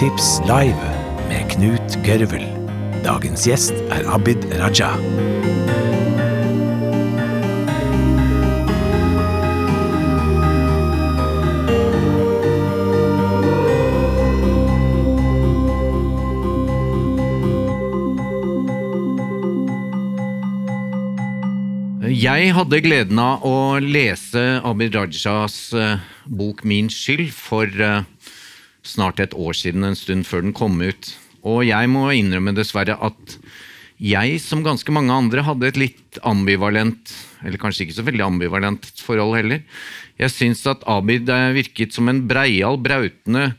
Boktips live med Knut Gørvel. Dagens gjest er Abid Raja. Jeg hadde gleden av å lese Abid Rajas eh, bok 'Min skyld' for eh, snart et år siden, en stund før den kom ut. Og jeg må innrømme dessverre at jeg, som ganske mange andre, hadde et litt ambivalent, eller kanskje ikke så veldig ambivalent forhold heller. Jeg syns at Abid virket som en breial, brautende,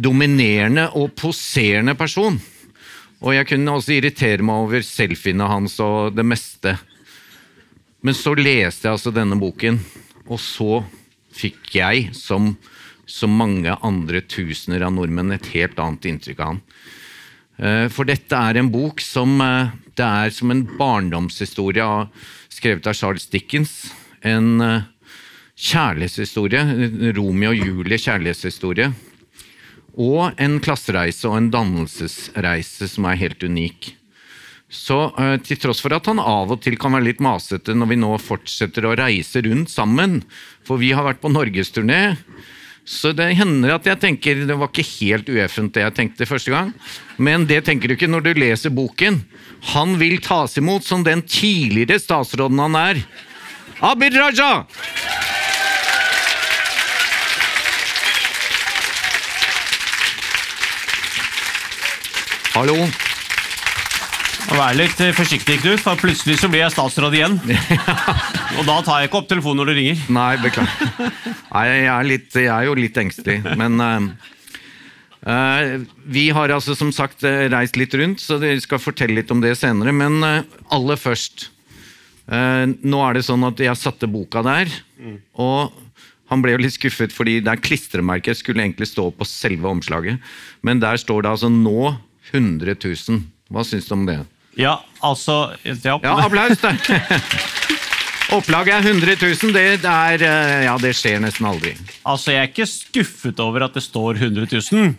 dominerende og poserende person. Og jeg kunne også irritere meg over selfiene hans og det meste. Men så leste jeg altså denne boken, og så fikk jeg, som så mange andre tusener av nordmenn, et helt annet inntrykk av han. Eh, For dette er en bok som eh, det er som en barndomshistorie skrevet av Charles Dickens. En eh, kjærlighetshistorie, Romeo og Julie kjærlighetshistorie. Og en klassereise og en dannelsesreise som er helt unik. Så til tross for at han av og til kan være litt masete når vi nå fortsetter å reise rundt sammen, for vi har vært på norgesturné, så det hender at jeg tenker det var ikke helt ueffent det jeg tenkte første gang, men det tenker du ikke når du leser boken. Han vil tas imot som den tidligere statsråden han er. Abid Raja! Hallo. Vær litt forsiktig, Knut, for plutselig så blir jeg statsråd igjen. Og da tar jeg ikke opp telefonen når du ringer. Nei, beklager. Nei, jeg er, litt, jeg er jo litt engstelig, men uh, Vi har altså som sagt eh, reist litt rundt, så vi skal fortelle litt om det senere. Men uh, aller først uh, Nå er det sånn at jeg satte boka der, og han ble jo litt skuffet fordi det er klistremerket skulle egentlig stå på selve omslaget. Men der står det altså 'nå 100 000'. Hva syns du om det? Ja, altså ja. Ja, applaus! der. Opplaget er 100 000. Det, er, eh, ja, det skjer nesten aldri. Altså, Jeg er ikke skuffet over at det står 100 000.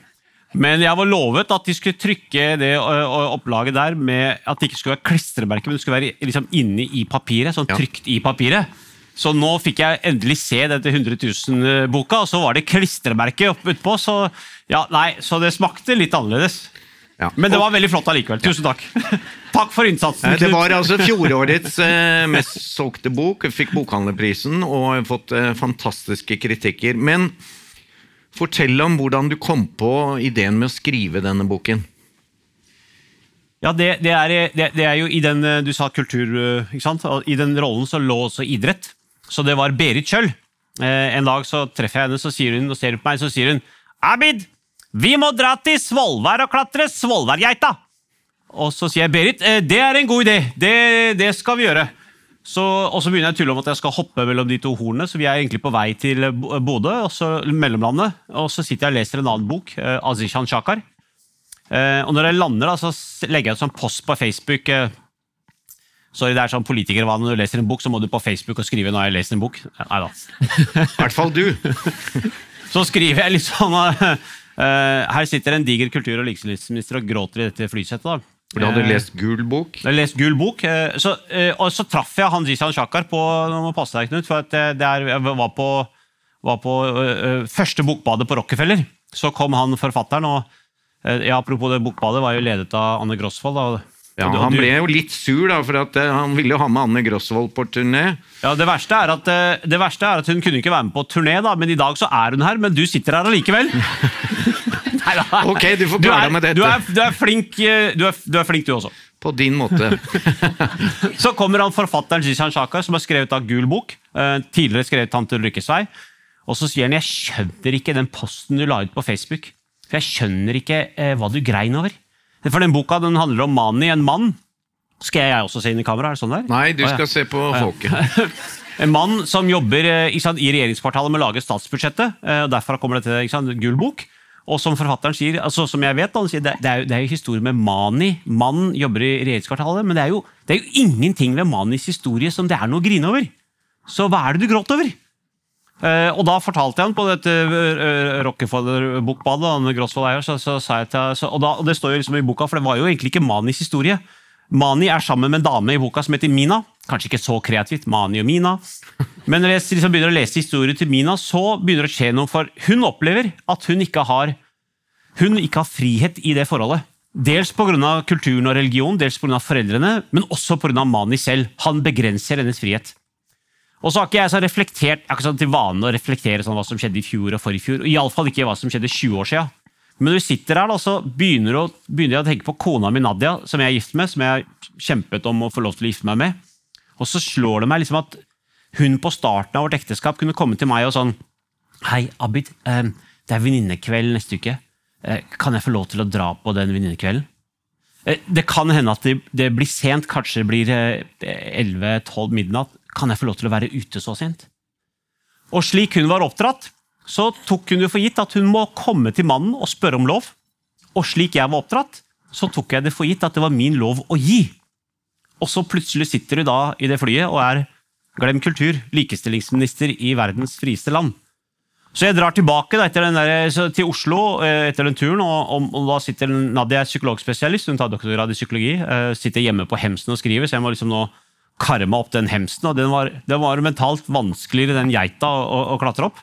Men jeg var lovet at de skulle trykke det opplaget der med at det ikke skulle være klistremerke, men det skulle være liksom inni i papiret. sånn trykt i papiret. Så nå fikk jeg endelig se dette 100 000-boka, og så var det klistremerke utpå. Så ja, nei, så det smakte litt annerledes. Ja. Men det var veldig flott allikevel. Tusen takk. Takk for innsatsen. Knut. Det var altså fjorårets eh, mest solgte bok. Fikk Bokhandlerprisen og har fått eh, fantastiske kritikker. Men fortell om hvordan du kom på ideen med å skrive denne boken. Ja, det, det, er, det, det er jo i den eh, Du sa kultur, eh, ikke sant? I den rollen så lå også idrett. Så det var Berit Kjøll. Eh, En dag så treffer jeg henne, så sier hun, og ser på meg, så sier hun Abid, vi må dra til Svolvær og klatre Svolværgeita! Og så sier jeg Berit, eh, det er en god idé. Det, det skal vi gjøre. Så, og så begynner jeg å tulle om at jeg skal hoppe mellom de to hornene, så vi er egentlig på vei til Bodø, og så mellomlandet. Og så sitter jeg og leser en annen bok, eh, Azishan Shakar. Eh, og når jeg lander, da, så legger jeg ut sånn post på Facebook. Eh, sorry, det er sånn politikervane. Når du leser en bok, så må du på Facebook og skrive 'nå har jeg lest en bok'. Nei da. I hvert fall du. Så skriver jeg litt sånn Her sitter en diger kultur- og likestillingsminister og gråter i dette flysettet. da. For du hadde Eh, lest gul bok. Jeg har lest gul bok, eh, så, eh, og så traff jeg han Zishan Shakar på Nå må passe deg, Knut, for at eh, det er, jeg var på, var på eh, eh, første bokbadet på Rockefeller. Så kom han forfatteren, og eh, ja, apropos det bokbadet, var jo ledet av Anne Grosvold. da, Ja, du- Han ble jo litt sur, da, for at eh, han ville jo ha med Anne Grosvold på turné. Ja, det verste, er at, eh, det verste er at hun kunne ikke være med på turné, da, men i dag så er hun her. Men du sitter her allikevel. Neida. Ok, du får klare deg med dette. Du er, du, er flink, eh, du, er, du er flink, du også. På din måte. Så kommer han forfatteren Zishan Shaka, som har skrevet av Gul bok. tidligere skrevet Tante Ulrikkes vei. Og så sier han jeg skjønner ikke den posten du la ut på Facebook. For jeg skjønner ikke eh, hva du grein over. For den boka den handler om Mani, en mann. Skal jeg også se inn i kamera? Er det sånn der? Nei, du Å, ja. skal se på folket. En mann som jobber eh, sant, i regjeringskvartalet med å lage statsbudsjettet. eh, og Derfra kommer det til sant, Gul bok. Og som forfatteren sier, altså som jeg vet, han sier, det, er jo, det er jo historie med Mani. Mannen jobber i regjeringskvartalet, men det er, jo, det er jo ingenting ved Manis historie som det er noe å grine over. Så hva er det du gråter over? Eh, og da fortalte jeg han på dette uh, Rockefeller-bokbadet, så, så, sa jeg til, så, og, og det står jo liksom i boka, for det var jo egentlig ikke Manis historie. Mani er sammen med en dame i boka som heter Mina. Kanskje ikke så kreativt, Mani og Mina. Men når jeg liksom begynner å lese historien til Mina, så begynner det å skje noe. For hun opplever at hun ikke har, hun ikke har frihet i det forholdet. Dels pga. kulturen og religion, dels pga. foreldrene, men også pga. Mani selv. Han begrenser hennes frihet. Og så har ikke jeg så reflektert, jeg har ikke sånn til vane å reflektere sånn hva som skjedde i fjor og forrige fjor. Iallfall ikke hva som skjedde 20 år siden. Men når du sitter her, da, så begynner, å, begynner, jeg å tenke på kona mi Nadia, som jeg er gift med, som jeg har kjempet om å få lov til å gifte meg med. Og så slår det meg liksom at hun på starten av vårt ekteskap kunne komme til meg og sånn Hei, Abid, eh, det er venninnekveld neste uke. Eh, kan jeg få lov til å dra på den venninnekvelden? Eh, det kan hende at det, blir sent, kanskje det blir 11-12 midnatt. Kan jeg få lov til å være ute så sent? Og slik hun var oppdratt, så tok hun jo for gitt at hun må komme til mannen og spørre om lov. Og slik jeg var oppdratt, så tok jeg det for gitt at det var min lov å gi. Og så plutselig sitter du da i det flyet og er glem kultur, likestillingsminister i verdens frieste land. Så jeg drar tilbake da, der, til Oslo eh, etter den turen, og, og, da sitter Nadia psykologspesialist, hun tar doktorgrad i psykologi, eh, sitter hjemme på hemsen og skriver, så jeg må liksom nå karre meg opp den hemsen, og den var, den var mentalt vanskeligere, den geita, å, å klatre opp.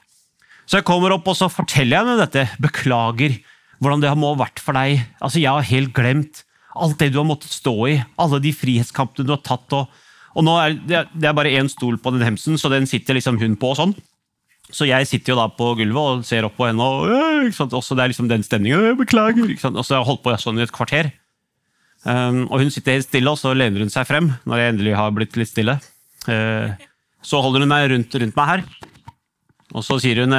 Så jeg kommer opp og så forteller jeg henne dette. Beklager hvordan det må ha vært for deg. Altså, Jeg har helt glemt alt det du har måttet stå i. Alle de frihetskampene du har tatt. Og, og nå er det, det er bare én stol på den hemsen, så den sitter liksom hun på. og sånn. Så jeg sitter jo da på gulvet og ser opp på henne, og ikke sant? Også det er liksom den stemningen. Beklager. ikke sant? Og så har jeg holdt på sånn i et kvarter. Um, og hun sitter helt stille, og så lener hun seg frem når jeg endelig har blitt litt stille. Uh, så holder hun meg rundt, rundt meg her. Og så sier hun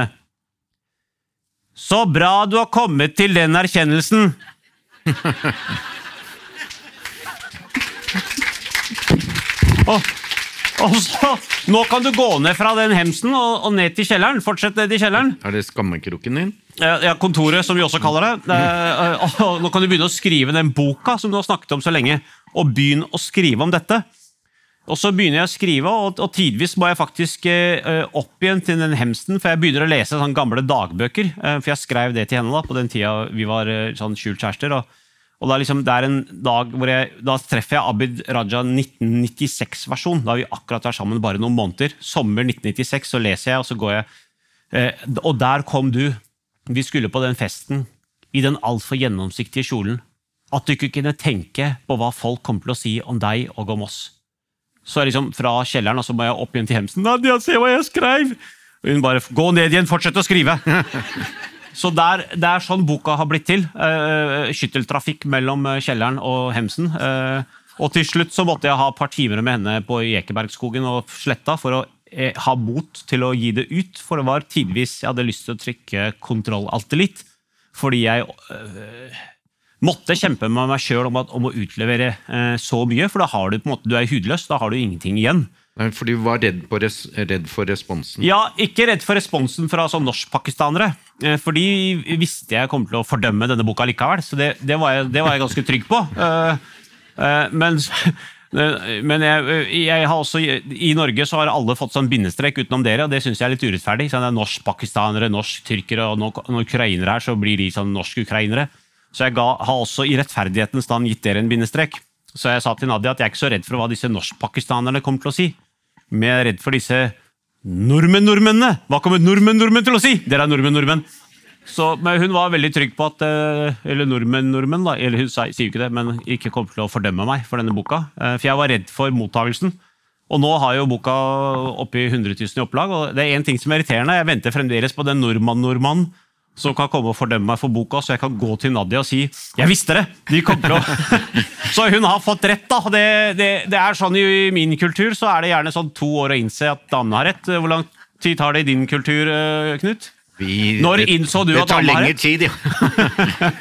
Så bra du har kommet til den erkjennelsen! og, og så Nå kan du gå ned fra den hemsen og, og ned til kjelleren. Fortsett ned til kjelleren. Er det skammekroken din? Ja, Kontoret, som vi også kaller det. Mm. Og nå kan du begynne å skrive den boka som du har snakket om så lenge. Og begynn å skrive om dette. Og så begynner jeg å skrive, og, og tidvis må jeg faktisk uh, opp igjen til den hemsten, for jeg begynner å lese sånne gamle dagbøker. Uh, for jeg skrev det til henne da, på den tida vi var uh, sånn skjult kjærester. Og, og da liksom, det er en dag hvor jeg, da treffer jeg Abid Raja 1996-versjon. Da vi akkurat vært sammen bare noen måneder. Sommer 1996, så leser jeg, og så går jeg Og der kom du. Vi skulle på den festen i den altfor gjennomsiktige kjolen. At du ikke kunne tenke på hva folk kommer til å si om deg og om oss. Så jeg liksom fra kjelleren og så må jeg opp igjen til hemsen. 'Nadia, se hva jeg skrev!' Og hun bare 'Gå ned igjen, fortsett å skrive'. så der, det er sånn boka har blitt til. Uh, skytteltrafikk mellom eh, kjelleren og hemsen. Uh, og til slutt så måtte jeg ha et par timer med henne på Ekebergskogen og Sletta for å uh, ha mot til å gi det ut. For det var tidvis jeg hadde lyst til å trykke kontroll alltid litt. Fordi jeg måtte kjempe med meg sjøl om, om, å utlevere eh, så mye, for da har du på en måte, du er hudløs. Da har du ingenting igjen. For du var redd, res, redd, for responsen? Ja, ikke redd for responsen fra sånn norskpakistanere. Eh, for de visste jeg kom til å fordømme denne boka likevel, så det, det, var, jeg, det var, jeg, ganske trygg på. Eh, eh, men, men jeg, jeg, har også, i Norge så har alle fått sånn bindestrek utenom dere, og det syns jeg er litt urettferdig. Så det er norsk-pakistanere, norsk-tyrkere, og noen ukrainere her, så blir de sånn norsk-ukrainere. Så jeg ga, har også i rettferdighetens stand gitt dere en bindestrek. Så jeg sa til Nadia at jeg er ikke så redd for hva disse norsk-pakistanerne kommer til å si. Men jeg er redd for disse nordmenn-nordmennene! Hva kommer nordmenn-nordmenn til å si? Dere er nordmenn-nordmenn. Så, men hun var veldig trygg på at eh, Eller nordmenn-nordmenn, da. Eller hun sier jo ikke det, men ikke kom til å fordømme meg for denne boka. Eh, for jeg var redd for mottagelsen. Og nå har jo boka oppi 100 000 i opplag, og det er én ting som er irriterende. Jeg venter fremdeles på den nordmann-nordmann som kan komme og fordømme meg for boka, så jeg kan gå til Nadia og si 'Jeg visste det!' De kommer å... så hun har fått rett, da. Det, det, det, er sånn I min kultur så er det gjerne sånn to år å innse at damene har rett. Hvor lang tid tar det i din kultur, eh, Knut? Vi, Når innså du at damene har rett? Det tar lengre tid, ja.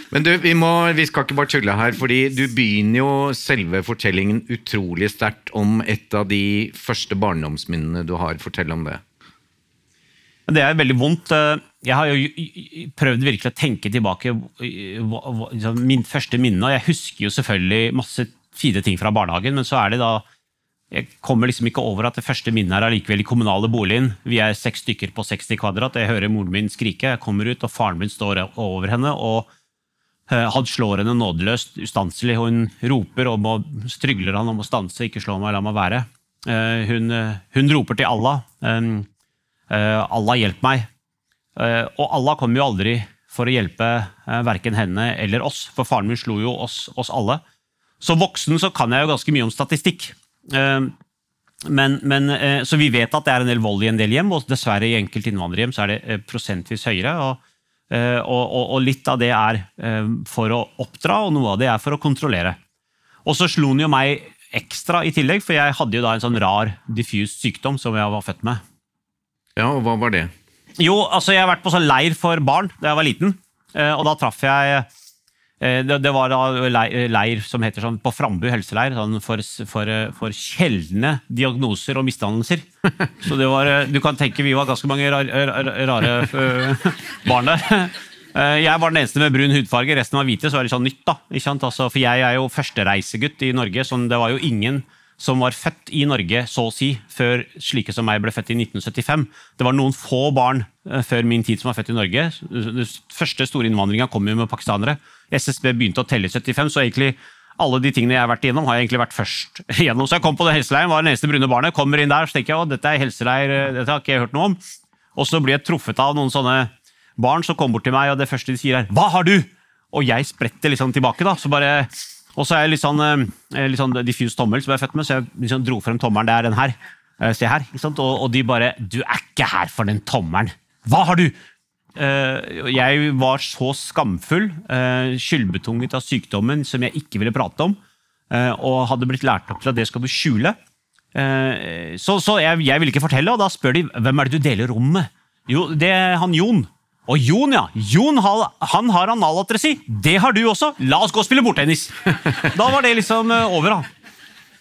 Men du, vi, må, vi, skal ikke bare tulle her, fordi du begynner jo selve fortellingen utrolig sterkt om et av de første barndomsminnene du har. Fortell om det. Det er veldig vondt. Jeg har jo prøvd virkelig å tenke tilbake liksom, min første minne. og Jeg husker jo selvfølgelig masse fine ting fra barnehagen, men så er det da jeg kommer liksom ikke over at det første minnet er allikevel i kommunale boligen. Vi er seks stykker på 60 kvadrat. Jeg hører moren min skrike. Jeg kommer ut, og faren min står over henne. og eh, Han slår henne nådeløst, ustanselig. og Hun roper om å, strygler han om å stanse, ikke slå meg, la meg være. Eh, hun, eh, hun roper til Allah. Allah, hjelp meg. Og Allah kommer jo aldri for å hjelpe verken henne eller oss, for faren min slo jo oss, oss alle. Som voksen så kan jeg jo ganske mye om statistikk. Ehm, men, men, eh, så vi vet at det er en del vold i en del hjem, og dessverre i enkelte innvandrerhjem så er det eh, prosentvis høyere. Eh, og, og, og, litt av det er for å oppdra, og noe av det er for å kontrollere. Og så slo den jo meg ekstra i tillegg, for jeg hadde jo da en sånn rar diffus sykdom som jeg var født med. Ja, og hva var det? Jo, altså jeg har vært på sånn leir for barn da jeg var liten. Og da traff jeg Eh, det, var da leir som heter sånn, på Frambu helseleir sånn for, for, for sjeldne diagnoser og misdannelser. Så det var, eh, du kan tenke vi var ganske mange rare, rare barn der. Jeg var den eneste med brun hudfarge, resten var hvite, så var det sånn nytt. da. Altså, for jeg er jo førstereisegutt i Norge, så det var jo ingen som var født i Norge, så å si, før slike som meg ble født i 1975. Det var noen få barn før min tid som var født i Norge. Den første store innvandringa kom jo med pakistanere. SSB begynte å telle i 75, så egentlig alle de tingene jeg har vært igjennom, har jeg egentlig vært først igjennom. Så jeg kom på den helseleiren, var det eneste brune barnet. Kommer inn der, så tenker jeg å, dette er helseleir, eh, dette har ikke jeg hørt noe om. Og så blir jeg truffet av noen sånne barn som kommer bort til meg, og det første de sier er 'Hva har du?' Og jeg spretter liksom tilbake, da. Så bare, og så er jeg litt sånn, eh, litt sånn diffus tommel som jeg er født med, så jeg liksom dro frem tommelen. Det er den her. Eh, se her. Og, og de bare 'Du er ikke her for den tommelen'. Hva har du? Uh, jeg var så skamfull, uh, skyldbetunget av sykdommen som jeg ikke ville prate om, uh, og hadde blitt lært opp til at det skal du skjule. Så, så jeg, jeg, ville ikke fortelle, og da spør de hvem er det du deler rom med. Jo, det er han Jon. Og Jon, ja. Jon han har analatresi. Det har du også. La oss gå og spille bordtennis. Da var det liksom over, da.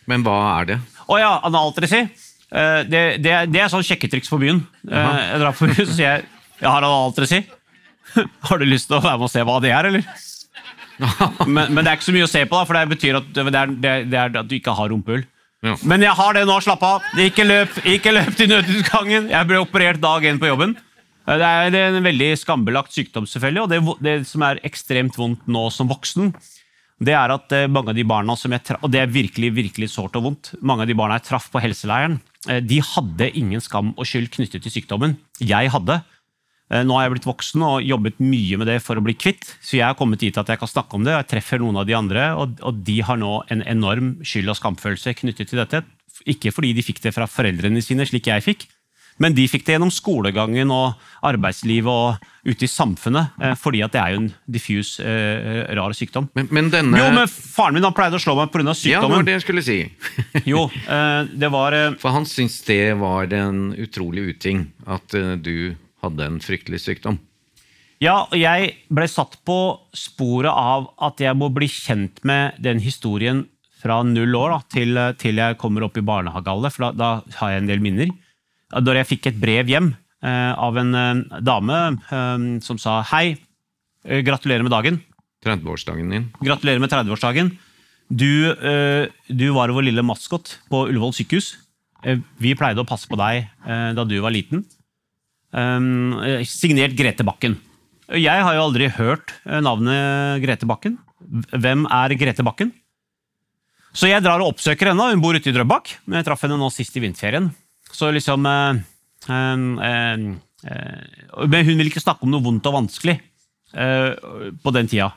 Men hva er det? Å ja, analatresi. Det, det, det er sånn sjekketriks på byen. Jeg drar på byen, så sier jeg jeg har analatresi. Har du lyst til å være med og se hva det er, eller? Men, men, det er ikke så mye å se på, da, for det betyr at, det er, det er at du ikke har rumpehull. Ja. Men jeg har det nå, slapp av. Ikke løp, ikke løp til nødutgangen. Jeg ble operert dag én på jobben. Det er en veldig skambelagt sykdom, selvfølgelig, og det, det, som er ekstremt vondt nå som voksen, det er at eh, mange av de barna som jeg traff, og det er virkelig virkelig sårt og vondt, mange av de barna jeg traff på helseleiren, eh, de hadde ingen skam og skyld knyttet til sykdommen. Jeg hadde. Eh, nå har jeg blitt voksen og jobbet mye med det for å bli kvitt, så jeg har kommet hit at jeg kan snakke om det. Jeg treffer noen av de andre, og, og de har nå en enorm skyld- og skamfølelse knyttet til dette. Ikke fordi de fikk det fra foreldrene sine, slik jeg fikk, men de fikk det gjennom skolegangen og arbeidslivet og ute i samfunnet, eh, fordi at det er jo en diffus, eh, rar sykdom. Men, men denne... Jo, men Faren min han pleide å slå meg pga. sykdommen. Ja, det var det jeg skulle si. jo, eh, det var... Eh... For han syntes det var en utrolig uting at eh, du hadde en fryktelig sykdom. Ja, og jeg ble satt på sporet av at jeg må bli kjent med den historien fra null år da, til, til, jeg kommer opp i barnehagealder, for da, da, har jeg en del minner. Da jeg fikk et brev hjem eh, av en eh, dame eh, som sa hei, gratulerer med dagen. 30-årsdagen din. Gratulerer med 30-årsdagen. Du, eh, du, var vår lille maskot på Ullevål sykehus. Eh, vi pleide å passe på deg da du var liten. Signert Grete Bakken. Jeg har jo aldri hørt navnet Grete Bakken. Hvem er Grete Bakken? Så jeg drar og oppsøker henne. Hun bor ute i Drøbak. Men jeg traff henne nå sist i vinterferien. Så liksom uh, uh, Men hun vil ikke snakke om noe vondt og vanskelig på den tida.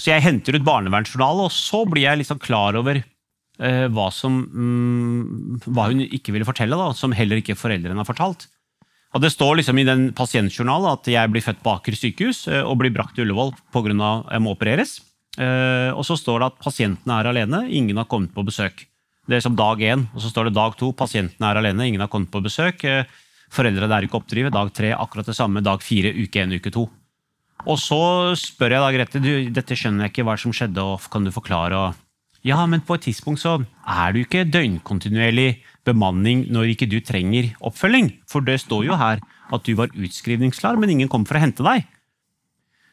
Så jeg henter ut barnevernsjournalen, og så blir jeg liksom klar over hva, som, um, hva hun ikke ville fortelle, da, som heller ikke foreldrene har fortalt. Og Det står liksom i den pasientjournalen at jeg blir født på Aker sykehus eh, og blir brakt til Ullevål pga. jeg må opereres. Eh, og så står det at pasientene er alene, ingen har kommet på besøk. Det er som dag én. Og så står det dag to, pasientene er alene, ingen har kommet på besøk. Eh, foreldrene er ikke oppdrivet. Dag tre akkurat det samme. Dag fire, uke én, uke to. Og så spør jeg da Grete du, dette skjønner jeg ikke, hva som skjedde, og kan du forklare? Og, ja, men på et tidspunkt så er du ikke døgnkontinuerlig bemanning når ikke du trenger oppfølging. For det står jo her at du var utskrivningsklar, men ingen kom for å hente deg.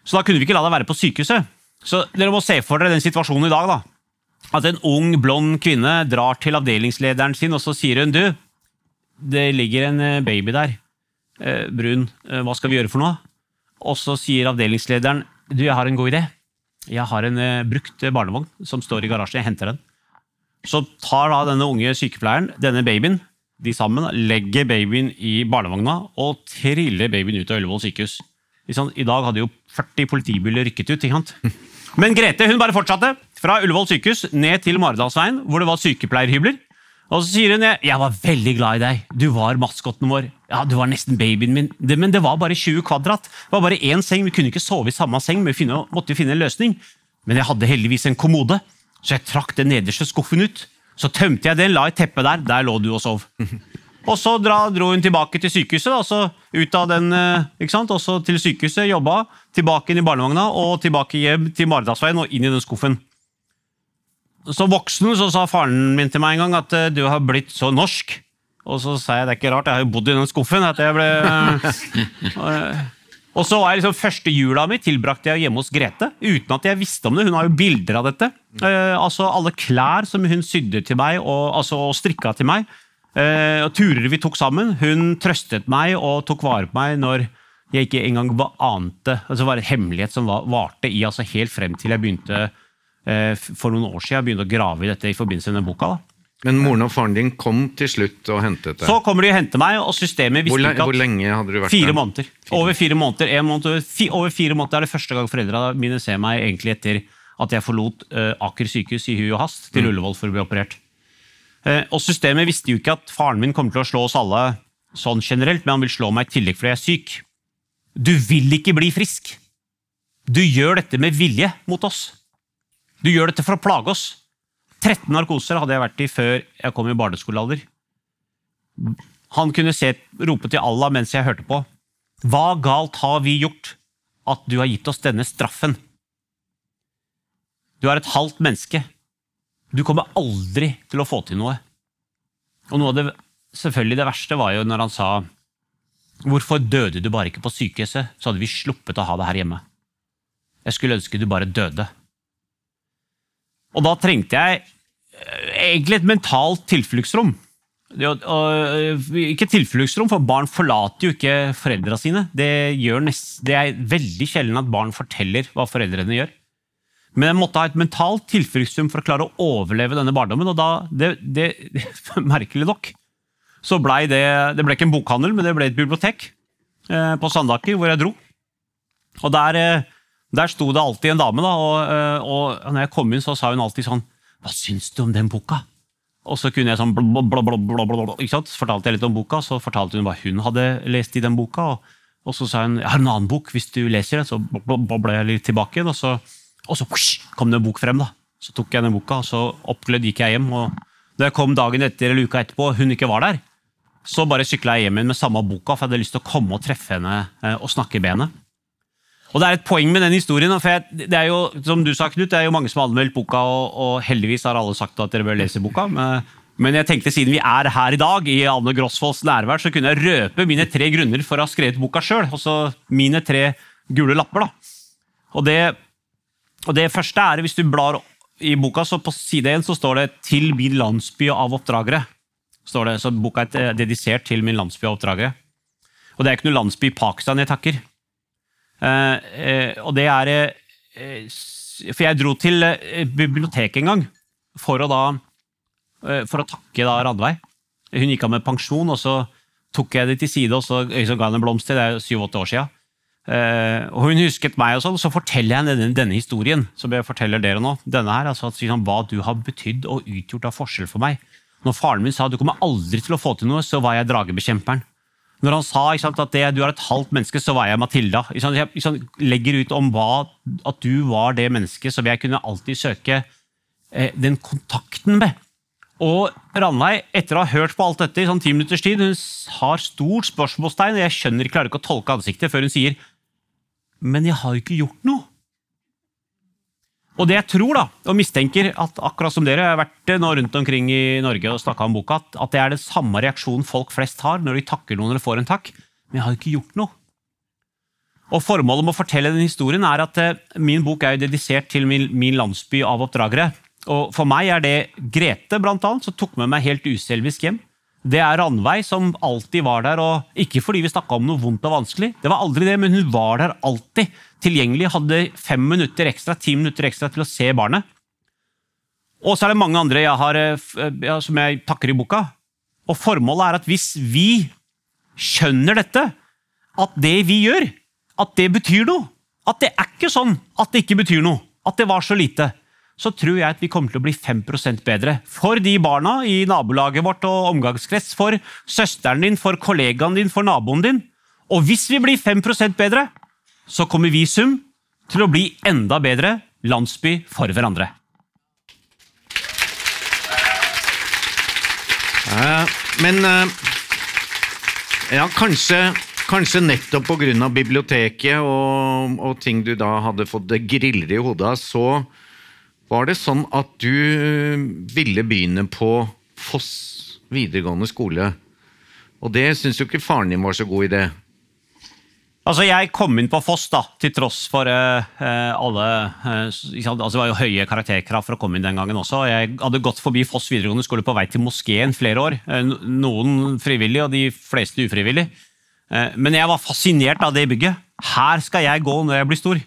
Så da kunne vi ikke la deg være på sykehuset. Så dere må se for dere den situasjonen i dag. da. At en ung, blond kvinne drar til avdelingslederen sin, og så sier hun du, det ligger en eh, baby der. Eh, brun, eh, hva skal vi gjøre for noe? Og så sier avdelingslederen du, jeg har en god idé. Jeg har en brukt barnevogn som står i garasjen. Jeg henter den. Så tar da denne unge sykepleieren denne babyen, de sammen legger babyen i barnevogna og triller babyen ut av Ullevål sykehus. I dag hadde jo 40 politibiler rykket ut. ikke sant? Men Grete hun bare fortsatte. Fra Ullevål sykehus ned til Maridalsveien, hvor det var sykepleierhybler. Og så sier hun jeg var veldig glad i deg. Du var maskotten vår. Ja, Du var nesten babyen min. Det, men det var bare 20 kvadrat. Det var bare én seng. Vi kunne ikke sove i samme seng, men vi måtte finne en løsning. Men jeg hadde heldigvis en kommode, så jeg trakk den nederste skuffen ut. Så tømte jeg den, la et teppe der. Der lå du og sov. Og så dra, dro hun tilbake til sykehuset, og så ut av den, eh, ikke sant? Også til sykehuset, jobba, tilbake inn i barnevogna og tilbake hjem til Maridalsveien og inn i den skuffen. Så voksen så sa faren min til meg en gang at eh, du har blitt så norsk. Og så sa jeg det er ikke rart, jeg har jo bodd i den skuffen. at jeg ble... Eh, og så var jeg liksom Første jula mi tilbrakte jeg hjemme hos Grete, uten at jeg visste om det. Hun har jo bilder av dette. Uh, altså Alle klær som hun sydde til meg og, altså, og strikka til meg. Uh, og Turer vi tok sammen. Hun trøstet meg og tok vare på meg når jeg ikke engang ante altså Det var en hemmelighet som var, varte i altså helt frem til jeg begynte Eh, for noen år siden begynte å grave i dette i forbindelse med boka. da. Men moren og faren din kom til slutt og hentet deg? Så kommer de og henter meg, og systemet visste hvor, ikke at Hvor lenge hadde du vært fire der? Måneder. Over fire måneder. En måned, over fire måneder er det første gang foreldra mine ser meg egentlig etter at jeg forlot uh, Aker sykehus i hui og hast til mm. Ullevål for å bli operert. Uh, og systemet visste jo ikke at faren min kommer til å slå oss alle sånn generelt, men han vil slå meg i tillegg fordi jeg er syk. Du vil ikke bli frisk! Du gjør dette med vilje mot oss. Du gjør dette for å plage oss. 13 narkoser hadde jeg vært i før jeg kom i barneskolealder. Han kunne se, rope til Allah mens jeg hørte på. Hva galt har vi gjort at du har gitt oss denne straffen? Du er et halvt menneske. Du kommer aldri til å få til noe. Og noe av det, selvfølgelig det verste var jo når han sa Hvorfor døde du bare ikke på sykehuset, så hadde vi sluppet å ha det her hjemme. Jeg skulle ønske du bare døde. Og da trengte jeg eh, egentlig et mentalt tilfluktsrom. Ikke tilfluktsrom, for barn forlater jo ikke foreldra sine. Det, nest, det, er veldig sjelden at barn forteller hva foreldrene gjør. Men jeg måtte ha et mentalt tilfluktsrom for å klare å overleve denne barndommen. Og da, det, det, merkelig nok, så blei det Det ble ikke en bokhandel, men det ble et bibliotek eh, på Sandaker, hvor jeg dro. Og der eh, der sto det alltid en dame, da, og, eh, og når jeg kom inn, så sa hun alltid sånn Hva syns du om den boka? Og så kunne jeg sånn bla, bla, bla, bla, bla, ikke sant? Så fortalte jeg litt om boka, så fortalte hun hva hun hadde lest i den boka. Og, og så sa hun jeg har en annen bok, hvis du leser den. Så ble jeg litt tilbake igjen, og så, og så push, kom det en bok frem. da. Så tok jeg den boka, og så oppglødd gikk jeg hjem. og Da jeg kom dagen etter eller uka etterpå, og hun ikke var der, så bare sykla jeg hjem igjen med samme boka, for jeg hadde lyst til å komme og treffe henne eh, og snakke i benet. Og Det er et poeng med den historien. for det er jo, som du sa, Knut, det er jo mange som har anmeldt boka, og, og, heldigvis har alle sagt at dere bør lese boka. Men, men, jeg tenkte siden vi er her i dag, i Anne Grosvolds nærvær, så kunne jeg røpe mine tre grunner for å ha skrevet boka sjøl. Altså mine tre gule lapper. da. Og det, og det første er, hvis du blar i boka, så på side én står det 'Til min landsby av oppdragere'. Står det, så Boka er dedisert til min landsby av oppdragere. Og det er ikke noe landsby i Pakistan jeg takker. Eh, eh, og det er eh, For jeg dro til biblioteket en gang for å da for å takke da Randveig. Hun gikk av med pensjon, og så tok jeg det til side og så, så ga henne en blomst. Det er syv-åtte år siden. Og Hun husket meg, og sånn, så forteller jeg denne, denne, historien. som jeg forteller dere nå, denne her, altså liksom, Hva du har betydd og utgjort av forskjell for meg. Når faren min sa du kommer aldri til å få til noe, så var jeg dragebekjemperen. Når han sa sant, at det, du er et halvt menneske, så var jeg Matilda. Jeg legger ut om hva, at du var det mennesket som jeg kunne alltid søke eh, den kontakten med. Og Ranveig, etter å ha hørt på alt dette i sånn ti minutters tid, hun har stort spørsmålstegn, og jeg skjønner, klarer ikke å tolke ansiktet før hun sier 'Men jeg har jo ikke gjort noe'. Og det jeg tror da, og mistenker, at akkurat som dere har vært nå rundt omkring i Norge og snakka om boka, at det er den samme reaksjonen folk flest har når de takker noen eller får en takk. Men jeg har ikke gjort noe. Og Formålet med å fortelle den historien er at eh, min bok er jo dedisert til min, min landsby av oppdragere. Og For meg er det Grete, blant annet, som tok med meg helt uselvisk hjem. Det er Ranveig, som alltid var der, og ikke fordi vi snakka om noe vondt og vanskelig. Det var aldri det, men hun var der alltid. Tilgjengelig, hadde fem minutter ekstra, ti minutter ekstra til å se barnet. Og så er det mange andre jeg har, ja, som jeg takker i boka. Og formålet er at hvis vi skjønner dette, at det vi gjør, at det betyr noe At det er ikke sånn at det ikke betyr noe. At det var så lite så tror jeg at vi kommer til å bli 5% bedre. For de barna i nabolaget vårt og omgangskrets, for søsteren din, for kollegaen din, for naboen din. Og hvis vi blir 5% bedre, så kommer vi i sum til å bli enda bedre landsby for hverandre. Uh, men uh, ja, kanskje, kanskje nettopp pga. biblioteket og, og, ting du da hadde fått griller i hodet av, så var det sånn at du eh, ville begynne på Foss videregående skole. Og det syns jo ikke faren din var så god idé. Altså, Jeg kom inn på Foss, da, til tross for uh, alle uh, altså, Det var jo høye karakterkrav for å komme inn den gangen også. Jeg hadde gått forbi Foss videregående skole på vei til moskeen flere år. Uh, noen frivillig, og de fleste ufrivillig. men jeg var fascinert av det bygget. Her skal jeg gå når jeg blir stor.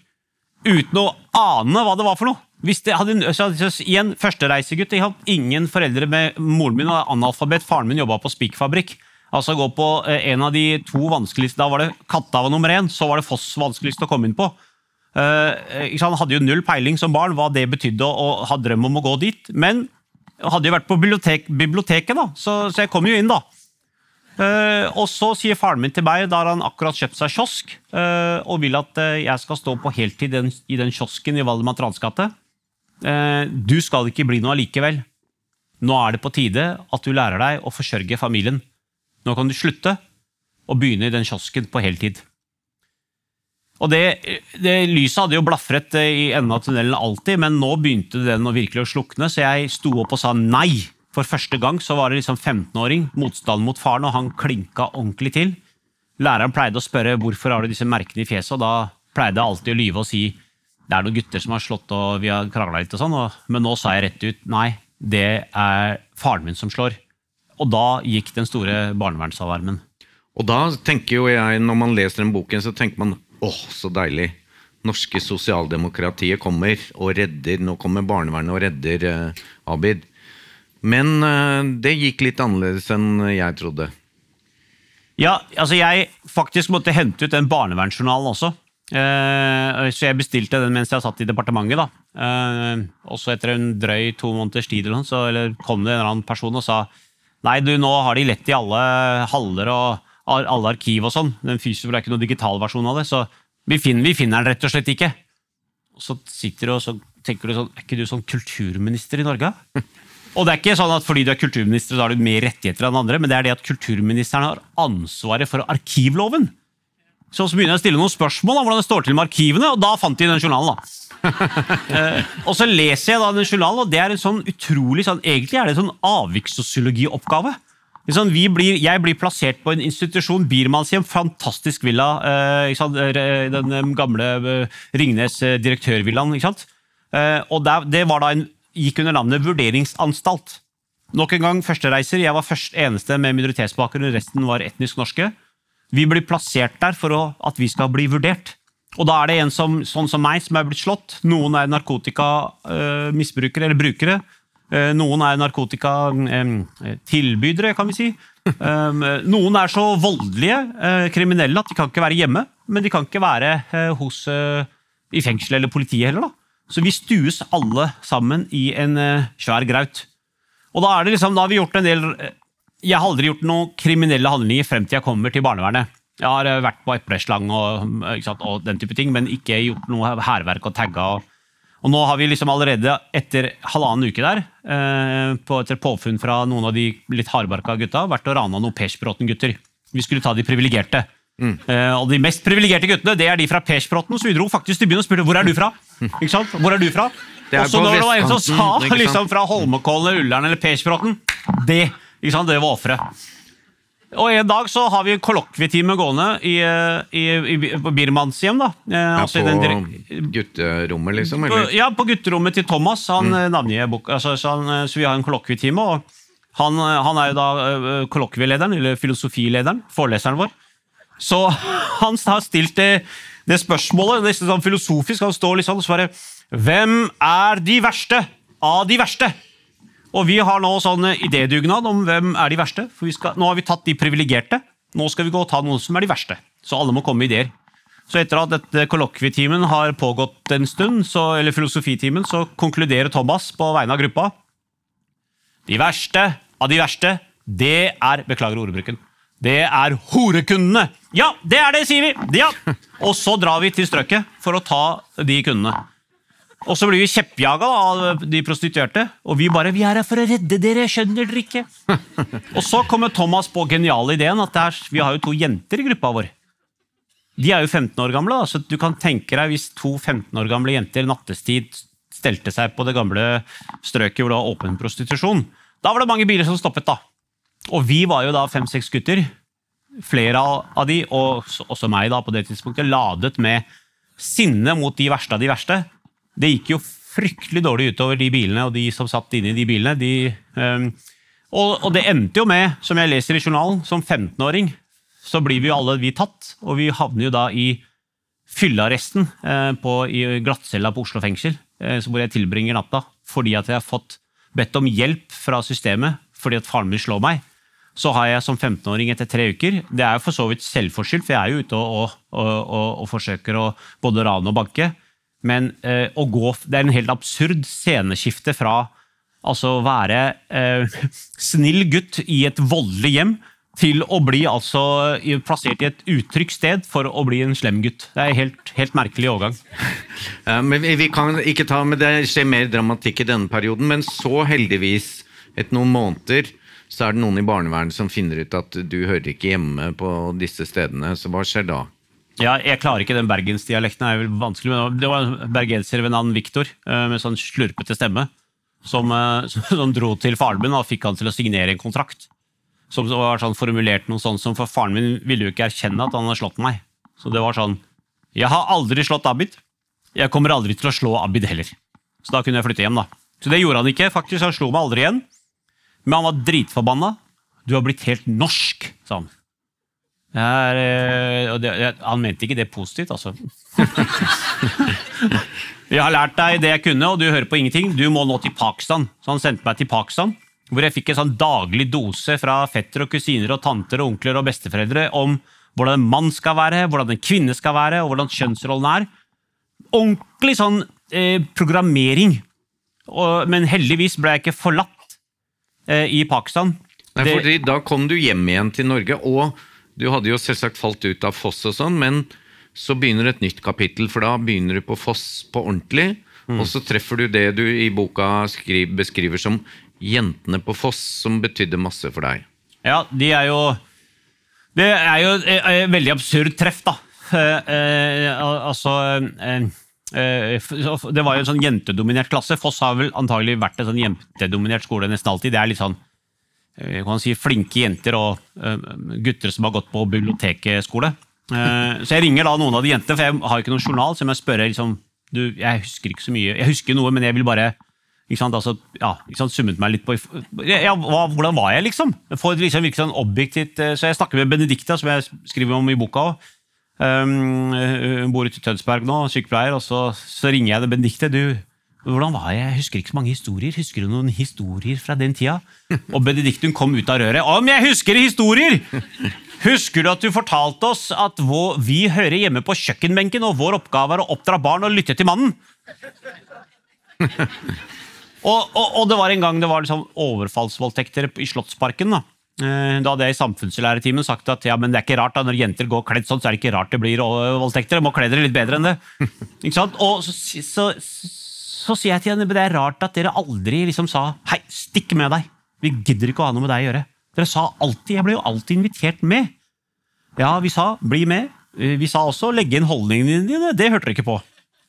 Uten å ane hva det var for noe. Hvis det hadde, så, igjen, Førstereisegutt. Jeg hadde ingen foreldre med Moren min var analfabet, faren min jobba på spikkfabrikk. Altså gå på eh, en av de to vanskeligste Da var det Katta var nummer én, så var det Foss vanskeligst å komme inn på. Uh, han hadde jo null peiling som barn hva det betydde å ha drøm om å gå dit. Men hadde jo vært på bibliotek, biblioteket, da, så, så, jeg kom jo inn, da. Uh, og så sier faren min til meg, da har han akkurat kjøpt seg kiosk, og vil at jeg skal stå på heltid i den kiosken i Valdemar Trans gate. Eh, du skal ikke bli noe allikevel. Nå er det på tide at du lærer deg å forsørge familien. Nå kan du slutte og begynne i den kiosken på heltid. Og det, det, Lyset hadde jo blafret i enden av tunnelen alltid, men nå begynte den å virkelig å slukne, så jeg sto opp og sa nei. For første gang så var det liksom 15-åring, motstand mot faren, og han klinka ordentlig til. Læreren pleide å spørre hvorfor har du disse merkene i fjeset, og da pleide jeg alltid å lyve og si det er noen gutter som har slått og vi har krangla litt, og sånn, og, men nå sa jeg rett ut nei, det er faren min som slår. Og da gikk den store barnevernsalarmen. Og da tenker jo jeg, når man leser den boken, så tenker man åh, så deilig. Norske sosialdemokratiet kommer og redder Nå kommer barnevernet og redder eh, Abid. Men eh, det gikk litt annerledes enn jeg trodde. Ja, altså jeg faktisk måtte hente ut den barnevernsjournalen også. Uh, så jeg bestilte den mens jeg satt i departementet. da. Uh, og så etter en drøy to måneders tid så, kom det en eller annen person og sa nei, du, nå har de lett i alle haller og alle arkiv og sånn. Den fysiske er ikke noen digital versjon av det, så vi finner, vi finner, den rett og slett ikke. Og så sitter du og så tenker du sånn Er ikke du sånn kulturminister i Norge? Og det er ikke sånn at fordi du er kulturminister, så har du mer rettigheter enn andre, men det er det at kulturministeren har ansvaret for arkivloven. Så, så begynner jeg å stille noen spørsmål om hvordan det står til med arkivene, og da fant de den journalen. da. uh, og så leser jeg da den journalen, og det er en sånn utrolig sånn, Egentlig er det en sånn avvikssosiologioppgave. Sånn, blir, jeg blir plassert på en institusjon, Biermannshjem, fantastisk villa. Eh, den eh, gamle eh, Ringnes direktørvillaen. ikke sant? Eh, og der, det var da en, gikk under navnet vurderingsanstalt. Nok en gang førstereiser. Jeg var først eneste med minoritetsbakgrunn, resten var etnisk norske. Vi blir plassert der for å, at vi skal bli vurdert. Og da er det en som, sånn som meg som er blitt slått. Noen er narkotikamisbrukere eh, eller brukere. Eh, noen er narkotikatilbydere, eh, kan vi si. noen er så voldelige kriminelle at de kan ikke være hjemme. Men de kan ikke være hos, i fengsel eller politiet heller. da. Så vi stues alle sammen i en svær graut. Og da, liksom, da har vi gjort en del jeg har aldri gjort noen kriminelle handlinger frem til jeg kommer til barnevernet. Jeg har eh, vært på epleslang og, og, den type ting, men ikke gjort noe hærverk og tagga. Og, og, nå har vi liksom allerede, etter halvannen uke der, eh, på, etter påfunn fra noen av de litt hardbarka gutta, vært og rana noen Persbråten-gutter. Vi skulle ta de privilegerte. Mm. Eh, og de mest privilegerte guttene det er de fra Persbråten, så vi dro faktisk til byen og spurte hvor er du fra. Ikke sant? Hvor er du fra? Og så når det var en som sa liksom fra Holmenkollen eller Ullern eller Persbråten Det ikke sant? Det var offeret. Og en dag så har vi en kollokvietime gående i, eh, i, i, på Birmans hjem. da. Eh, Ja, altså den på gutterommet, liksom? på, Eller? ja, på gutterommet til Thomas. Han mm. navnige, altså, så, han, eh, så vi har en kollokvietime. og han, eh, han er jo da kollokvielederen, eller filosofilederen, foreleseren vår. Så han har stilt det, det spørsmålet, nesten sånn filosofisk. Han står litt sånn og svarer Hvem er de verste av de verste? Og vi har nå sånn idédugnad om hvem er de verste. For skal, nå har vi tatt de privilegerte. Nå skal vi gå og ta noen som er de verste. Så alle må komme med ideer. Så etter at dette kollokvietimen har pågått en stund, så, eller filosofitimen, så konkluderer Thomas på vegne av gruppa. De verste av de verste, det er Beklager ordbruken. Det er horekundene! Ja, det er det, sier vi! Ja! Og så drar vi til strøket for å ta de kundene. Og så blir vi kjeppjaga av de prostituerte, og vi bare 'Vi er her for å redde dere, skjønner dere ikke?' Og så kommer Thomas på geniale ideen at det er, vi har jo to jenter i gruppa vår. De er jo 15 år gamle, da, så du kan tenke deg hvis to 15 år gamle jenter nattestid stelte seg på det gamle strøket hvor det var åpen prostitusjon. Da var det mange biler som stoppet, da. Og vi var jo da fem-seks gutter, flere av de, og også meg da på det tidspunktet, ladet med sinne mot de verste av de verste. Det gikk jo fryktelig dårlig utover de bilene og de som satt inne i de bilene. De, um, og, og det endte jo med, som jeg leser i journalen, som 15-åring så blir vi jo alle vi tatt, og vi havner jo da i fyllearresten eh, i glattcella på Oslo fengsel, eh, hvor jeg tilbringer natta, fordi at jeg har fått bedt om hjelp fra systemet fordi at faren min slår meg. Så har jeg som 15-åring etter tre uker Det er jo for så vidt selvforskyldt, for jeg er jo ute og, og, og, og forsøker å både rane og banke. Men eh, å gå, det er en helt absurd sceneskifte fra altså å være eh, snill gutt i et voldelig hjem til å bli altså plassert i et utrygt sted for å bli en slem gutt. Det er en helt, helt merkelig overgang. Ja, men vi, kan ikke ta, med Det skjer mer dramatikk i denne perioden, men så heldigvis, etter noen måneder, så er det noen i barnevernet som finner ut at du hører ikke hjemme på disse stedene. Så hva skjer da? Ja, jeg klarer ikke den bergensdialekten, er vel vanskelig, det var en bergenser ved navn Viktor, eh, med sånn slurpete stemme, som, eh, som dro til faren min og fikk han til å signere en kontrakt. Som var sånn formulert noe sånt som, for faren min ville jo ikke erkjenne at han hadde slått meg. Så det var sånn, jeg har aldri slått Abid, jeg kommer aldri til å slå Abid heller. Så da kunne jeg flytte hjem da. Så det gjorde han ikke, faktisk, han slo meg aldri igjen. Men han var dritforbanna. Du har blitt helt norsk, sa han. Er, eh, det, han mente ikke det positivt, altså. jeg har lært deg det jeg kunne, og du hører på ingenting. Du må nå til Pakistan. Så han sendte meg til Pakistan, hvor jeg fikk en sånn daglig dose fra fetter og kusiner og tanter og onkler og besteforeldre om hvordan en mann skal være, hvordan en kvinne skal være, og hvordan kjønnsrollen er. Ordentlig sånn eh, programmering. Og, men heldigvis ble jeg ikke forlatt eh, i Pakistan. Nei, Det- Da kom du hjem igjen til Norge, og du hadde jo selvsagt falt ut av Foss og sånn, men så begynner et nytt kapittel, for da begynner du på Foss på ordentlig, og så treffer du det du i boka skriver, beskriver som jentene på Foss, som betydde masse for deg. Ja, de er jo Det er jo et veldig absurd treff, da. Eh, eh, altså eh, eh, Det var jo en sånn jentedominert klasse. Foss har vel antagelig vært en sånn jentedominert skole nesten alltid. Det er litt sånn si, flinke jenter og eh, gutter som har gått på bibliotekskole. Eh, så jeg ringer da noen av de jentene, for jeg har ikke noen journal, så jeg spør liksom, du, jeg husker ikke så mye. Jeg husker noe, men jeg vil bare sant, altså, ja, sant, summet meg litt på ja, hva, Hvordan var jeg, liksom? For liksom virke sånn objektivt, eh, Så jeg snakker med Benedicta, som jeg skriver om i boka. Um, hun bor ute i Tønsberg nå, sykepleier, og så, så ringer jeg til Benedicte. Du, hvordan var jeg? Jeg husker ikke så mange historier. Husker du noen historier fra den tida? Og Benediktum kom ut av røret. Om jeg husker historier! Husker du at du fortalte oss at vi hører hjemme på kjøkkenbenken, og vår oppgave er å oppdra barn og lytte til mannen? Og, og, og det var en gang det var liksom overfallsvoldtekter i Slottsparken. Da Eh, Da hadde jeg i samfunnslæretime sagt at ja, men det er ikke rart da, når jenter går kledd sånn, så er det ikke rart det blir eh, voldtekter. Jeg må kle dere litt bedre enn det. Ikke sant? Og så, så, så, sier jeg til henne det er rart at dere aldri liksom sa hei, stikk med deg. Vi gidder ikke å ha noe med deg å gjøre. Dere sa alltid, Jeg ble jo alltid invitert med. Ja, vi sa bli med. Eh, Vi sa også legge inn holdningene dine. Det hørte dere ikke på.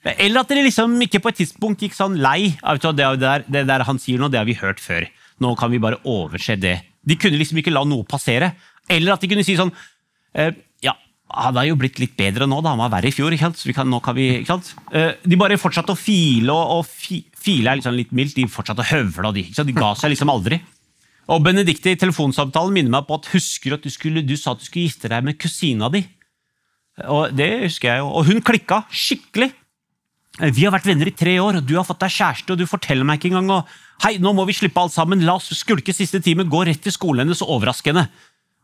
Eller at dere liksom ikke på et tidspunkt gikk sånn lei. Det, er der, det der han sier nå, det har vi hørt før. Nå kan vi bare overse det. De kunne liksom ikke la noe passere. Eller at de kunne si sånn eh, Ja, han har jo blitt litt bedre nå, da. Han var verre i fjor. ikke sant? Kan, nå kan vi, ikke sant? Eh, de bare fortsatte å file, og, og file er liksom litt mildt. De fortsatte å høvle, og de, ikke sant? de ga seg liksom aldri. Og Benedicte i telefonsamtalen minner meg på at husker at du, skulle, du sa at du skulle gifte deg med kusina di. Og det husker jeg jo. Og hun klikka skikkelig. Vi har vært venner i tre år, og du har fått deg kjæreste, og du forteller meg ikke engang. Og, Hei, nå må vi slippe alt sammen, la oss skulke siste time, gå rett til skolen hennes og overraske henne.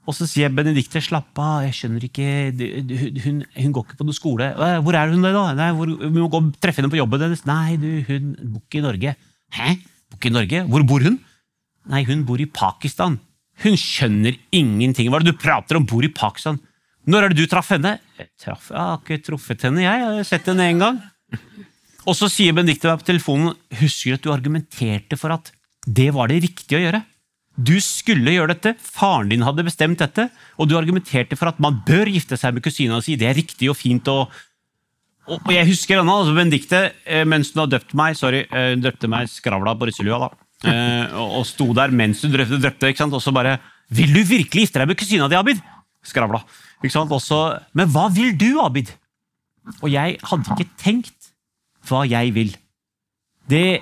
Og så sier Benedicte, slapp av, jeg skjønner ikke, hun, hun, går ikke på noe skole. Hvor er hun da? Nei, hvor, vi må gå og treffe henne på jobben hennes. Nei, du, hun bor ikke i Norge. Hæ? Bor ikke i Norge? Hvor bor hun? Nei, hun bor i Pakistan. Hun skjønner ingenting. Hva er det du prater om? Bor i Pakistan. Når er det du traff henne? Jeg, traff, jeg har ikke truffet henne, jeg. Jeg har sett henne én gang. Og så sier Benedicte meg på telefonen husker at du argumenterte for at det var det riktige å gjøre. Du skulle gjøre dette, faren din hadde bestemt dette, og du argumenterte for at man bør gifte seg med kusina si. Det er riktig og fint. og, og jeg husker denne, altså Benedicte, eh, mens hun har døpt meg sorry, eh, hun døpte meg skravla på russelua, da, eh, og sto der mens hun drøpte, drøpte ikke sant? og så bare 'Vil du virkelig gifte deg med kusina di, Abid?' Skravla. Ikke sant? Også, 'Men hva vil du, Abid?' Og jeg hadde ikke tenkt hva jeg vil. Det,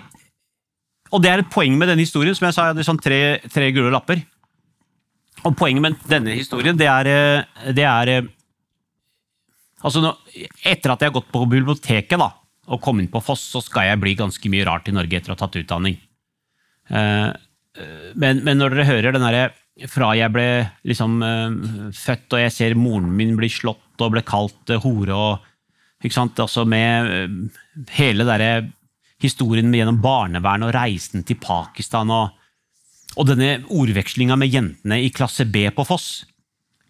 og det er et poeng med denne historien. Som jeg sa, jeg hadde sånn tre, tre gule lapper. Og poenget med denne historien, det er, det er altså nå, Etter at jeg har gått på biblioteket da, og kom inn på Foss, så skal jeg bli ganske mye rart i Norge etter å ha tatt utdanning. Eh, men, men når dere hører den derre fra jeg ble liksom født og jeg ser moren min bli slått og ble kalt hore og ikke sant? Altså med eh, hele der historien gjennom barnevernet og reisen til Pakistan og, og denne ordvekslinga med jentene i klasse B på Foss.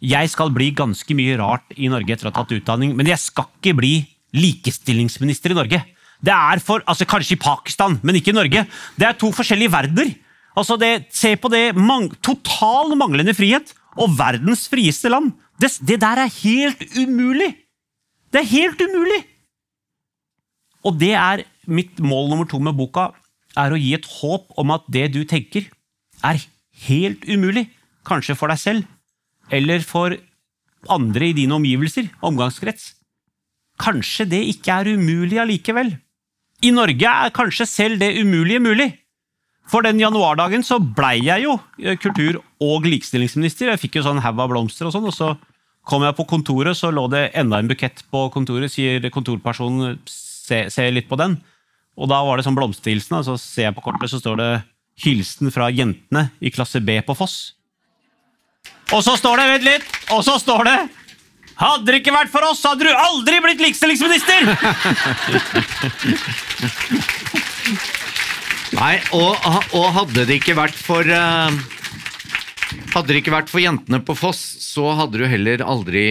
Jeg skal bli ganske mye rart i Norge etter å ha tatt utdanning, men jeg skal ikke bli likestillingsminister i Norge. Det er for, altså Kanskje i Pakistan, men ikke i Norge. Det er to forskjellige verdener. Altså det, Se på det mang, total manglende frihet og verdens frieste land. Det, det der er helt umulig! Det er helt umulig! Og det er mitt mål nummer to med boka, er å gi et håp om at det du tenker, er helt umulig. Kanskje for deg selv, eller for andre i dine omgivelser, omgangskrets. Kanskje det ikke er umulig allikevel. I Norge er kanskje selv det umulige mulig. For den januardagen så blei jeg jo kultur- og likestillingsminister. Jeg fikk jo sånn haug av blomster og sånn, og så Kom jeg på kontoret, så lå det enda en bukett på kontoret, sier kontorpersonen se, se litt på den. Og da var det sånn blomsterhilsen, og så ser jeg på kortet, så står det 'Hilsen fra jentene i klasse B på Foss'. Og så står det, vent litt, og så står det hadde det ikke vært for oss, hadde du aldri blitt likestillingsminister! Nei, og, og, hadde det ikke vært for uh, Hadde det ikke vært for jentene på Foss, så hadde du heller aldri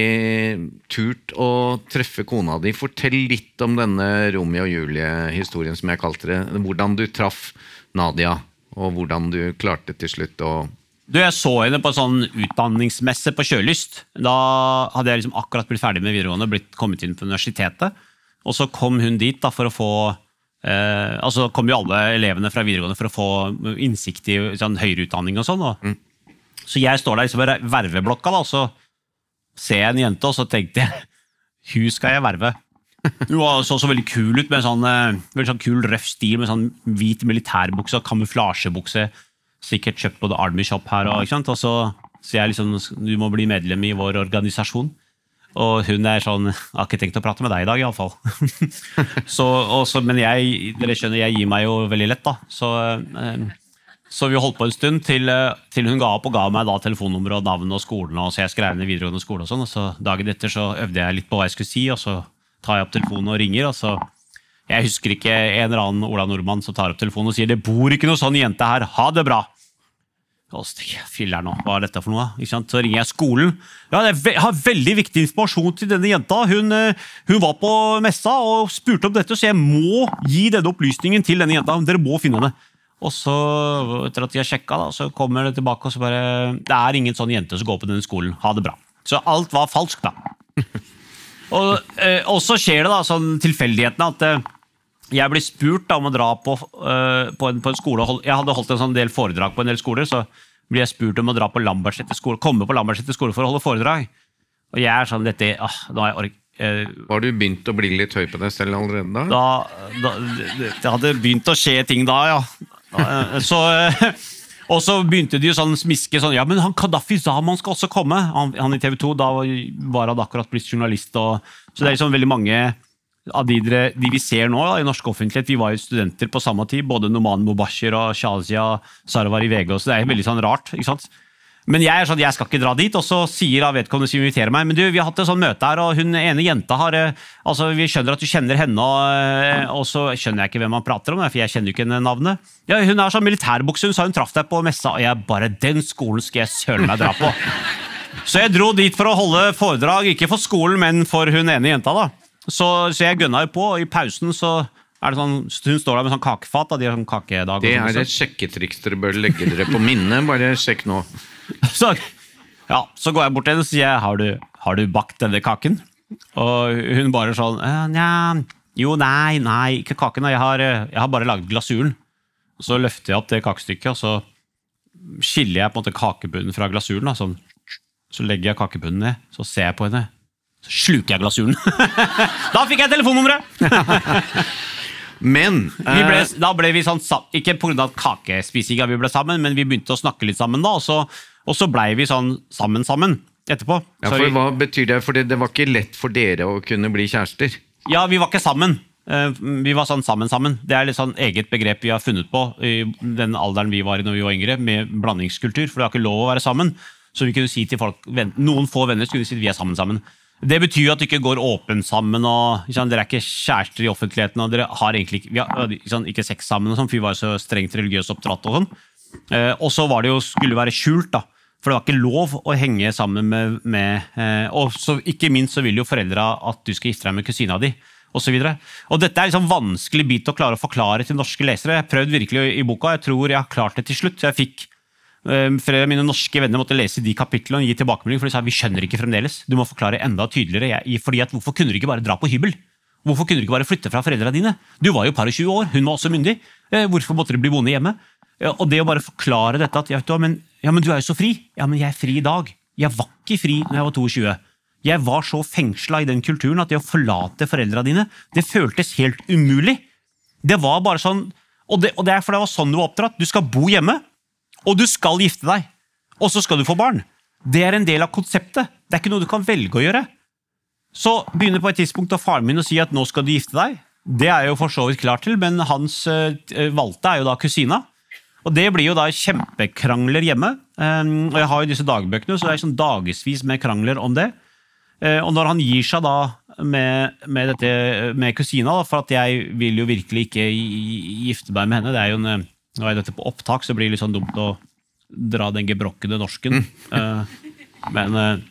turt å treffe kona di. Fortell litt om denne Romeo og Julie-historien, som jeg kalte det. Hvordan du traff Nadia, og hvordan du klarte til slutt å du, Jeg så henne på en sånn utdanningsmesse på Kjølyst. Da hadde jeg liksom akkurat blitt ferdig med videregående, blitt kommet inn på universitetet. Og så kom hun dit da for å få eh, altså kom jo alle elevene fra videregående for å få innsikt i sånn, høyere utdanning og sånn. Og, mm. Så jeg står der liksom i verveblokka, da, og så ser jeg en jente, og så tenkte jeg hun skal jeg verve. Hun så så veldig kul ut, med sånn, eh, veldig sånn kul, røff stil med sånn hvit militærbukse og kamuflasjebukse. Sikkert kjøpt på The Army Shop her. Og, og så sier jeg liksom du må bli medlem i vår organisasjon. Og hun er sånn Jeg har ikke tenkt å prate med deg i dag, iallfall. men jeg, dere skjønner, jeg gir meg jo veldig lett, da. Så eh, så vi holdt på en stund til, eh, til, hun ga opp og ga meg da telefonnummer og navn og skolen. og så jeg skrev ned videregående skole og sånn, og så Dagen etter så øvde jeg litt på hva jeg skulle si, og så tar jeg opp telefonen og ringer. og så Jeg husker ikke en eller annen Ola Nordmann som tar opp telefonen og sier 'Det bor ikke noe sånn jente her. Ha det bra'. Og så tenker hva er dette for noe? Så ringer jeg skolen. Ja, Jeg har veldig viktig informasjon til denne jenta. Hun, eh, hun var på messa og spurte om dette, så jeg må gi denne opplysningen til denne jenta. Dere må finne henne. Og så, etter at de har sjekka, da, så kommer det tilbake og så bare Det er ingen sånn jente som går på denne skolen. Ha det bra. Så alt var falskt, da. og, eh, og, så skjer det da sånn tilfeldighetene at eh, jeg blir spurt da, om å dra på, uh, på, en, på, en, skole Jeg hadde holdt en sånn del foredrag på en del skoler, så blir jeg spurt om å dra på Lambertseter skole, komme på Lambertseter skole for å holde foredrag. Og jeg er sånn dette, åh, nå har jeg ork, var du begynt å bli litt høy på deg selv allerede da? da, da det hadde begynt å skje ting da, ja. Så, eh, og så begynte de jo sånn smiske sånn Ja, men han Kadafi Zaman skal også komme! Han, han i TV 2, da var han akkurat blitt journalist. Og, så det er liksom veldig mange av de, dere, de vi ser nå da, i norsk offentlighet, vi var jo studenter på samme tid. Både Noman Mubashir og Shazia Sarwar i VG. Så det er veldig sånn rart. ikke sant? Men jeg er sånn, jeg skal ikke dra dit, og så sier da vedkommende som inviterer meg Men du, vi har hatt et sånt møte her, og hun ene jenta har eh, altså Vi skjønner at du kjenner henne, og, eh, og så skjønner jeg ikke hvem han prater om, for jeg kjenner jo ikke navnet. Ja, Hun er sånn militærbukse, hun sa hun traff deg på messa, og jeg bare Den skolen skal jeg søren meg dra på! Så jeg dro dit for å holde foredrag, ikke for skolen, men for hun ene jenta. da. Så, så jeg gønna jo på, og i pausen så er det sånn, hun står der med sånn kakefat. da, de har sånn kakedag. Det sånn er et sjekketriks dere bør legge dere på minnet. Bare sjekk nå. Så, ja, så går jeg bort til henne og sier har du, har du bakt denne kaken? Og hun bare sånn «Eh, Nja, jo, nei, nei, ikke kaken. Jeg har, eh, jeg har bare laget glasuren. Så løfter jeg opp det kakestykket, og så skiller jeg på en måte kakebunnen fra glasuren. Sånn. Så legger jeg kakebunnen ned, så ser jeg på henne. Så sluker jeg glasuren. da fikk jeg telefonnummeret! Men Vi ble, eh, da ble vi sånn, ikke pga. kakespisinga vi ble sammen, men vi begynte å snakke litt sammen da, og så, og så blei vi sånn sammen-sammen etterpå. ja, for Hva betyr det? For det, det var ikke lett for dere å kunne bli kjærester. ja, vi var ikke sammen. Eh, Vi var sånn sammen-sammen. Det er litt sånn eget begrep vi har funnet på i den alderen vi var i når vi var yngre, med blandingskultur, for det var ikke lov å være sammen. Så vi kunne si til folk, noen få venner skulle si at vi er sammen sammen. Det betyr jo at du ikke går åpen sammen, og sant, dere er ikke kjærester i offentligheten, og dere har egentlig ikke, har, sant, ikke sex sammen, og sånn, for vi var så strengt religiøst oppdratt. Og sånn. Eh, og så var det jo, skulle være skjult, da. For det var ikke lov å henge sammen med, med eh, Og så, ikke minst så vil jo foreldra at du skal gifte deg med kusina di. Og, så videre. og Dette er liksom vanskelig bit å klare å forklare til norske lesere. Jeg har prøvd virkelig i boka, jeg tror jeg har klart det til slutt. jeg fikk Flere av mine norske venner måtte lese de kapitlene og gi tilbakemelding, for de sa vi skjønner ikke fremdeles. Du må forklare enda tydeligere. Fordi at Hvorfor kunne du ikke bare dra på hybel? Hvorfor kunne du ikke bare flytte fra foreldrene dine? Du var jo par og 20 år, hun var også myndig. Eh, Hvorfor måtte du bli boende hjemme? Og det å bare forklare dette at ja, men, ja, men du er jo så fri. Ja, men jeg er fri i dag. Jeg var ikke fri når jeg var 22. Jeg var så fengsla i den kulturen at det å forlate foreldrene dine, det føltes helt umulig. Det var bare sånn, og det, og det er fordi det var sånn du var oppdratt. Du skal bo hjemme, og du skal gifte deg. Og så skal du få barn. Det er en del av konseptet. Det er ikke noe du kan velge å gjøre. Så begynner på et tidspunkt av faren min å si at nå skal du gifte deg. Det er jeg jo for så vidt klar til, men hans eh, valgte er jo da kusina. Og det blir jo da kjempekrangler hjemme. Um, og jeg har jo disse dagbøkene, så det er sånn dagevis med krangler om det. Eh, og når han gir seg da med, med, dette, med kusina, for at jeg vil jo virkelig ikke gifte meg med henne Det er jo en, eh, Nå er dette på opptak, så det blir litt sånn dumt å dra den gebrokkede norsken. Eh, men eh,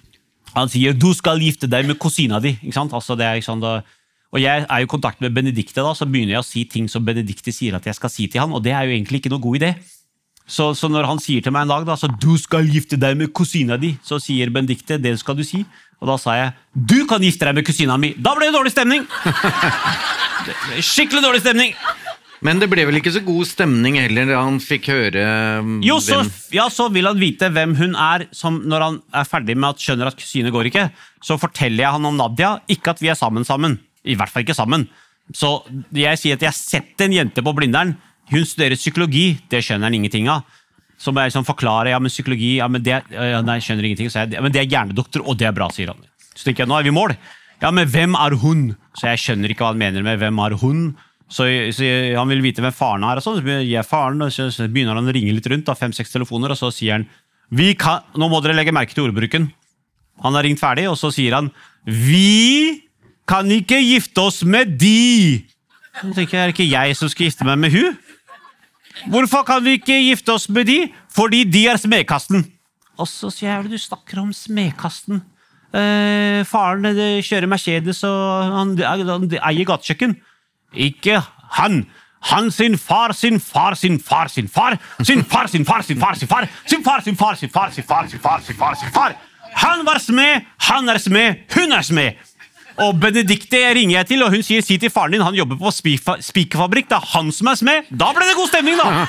han sier 'du skal gifte deg med kusina di'. ikke sant? Altså, det er ikke sånn da, og jeg er i kontakt med Benedicte, da, så begynner jeg å si ting som Benedicte sier at jeg skal si til han, og det er jo egentlig ikke noe god idé. Så, så når han sier til meg en dag da, så 'du skal gifte deg med kusina di', så sier Benedicte 'det skal du si'. Og da sa jeg 'du kan gifte deg med kusina mi'. Da ble det dårlig stemning! Skikkelig dårlig stemning! Men det ble vel ikke så god stemning heller da han fikk høre um, Jo, så, hvem ja, så vil han vite hvem hun er som når han er ferdig med at skjønner at kusine går ikke. Så forteller jeg han om Nadia, ikke at vi er sammen sammen. I hvert fall ikke sammen. Så jeg sier at jeg har sett en jente på Blindern. Hun studerer psykologi, det skjønner han ingenting av. Så må jeg liksom forklare ja, men psykologi ja, men det, ja, Nei, jeg skjønner ingenting. Så jeg, ja, men det er hjernedoktor, og det er bra, sier han. Så tenker jeg, nå er vi i mål. Ja, men hvem er hun? Så jeg skjønner ikke hva han mener med hvem er hun. Så, så han vil vite hvem faren er, og sånn. Så begynner faren, og så, begynner han å ringe litt rundt, fem-seks telefoner, og så sier han kan, Nå må dere legge merke til ordbruken. Han har ringt ferdig, og så sier han Vi kan ikke gifte oss med de! Så tenker jeg, Er det ikke jeg som skal gifte meg med hun? Hvorfor kan vi ikke gifte oss med de? Fordi de er smedkasten. Og så sier jeg, du snakker om smedkasten? Eh, faren eh, kjører Mercedes, og han, han eier gatekjøkken. Ikke han! Han sin far sin far sin far sin far sin far sin far sin far sin far sin far sin far sin far sin far sin far sin far sin far Han var smed, han er smed, hun er smed! Og Benedicte ringer jeg til, og hun sier si til faren din han jobber på spikerfabrikk. Det er han som er smed. Da ble det god stemning, da!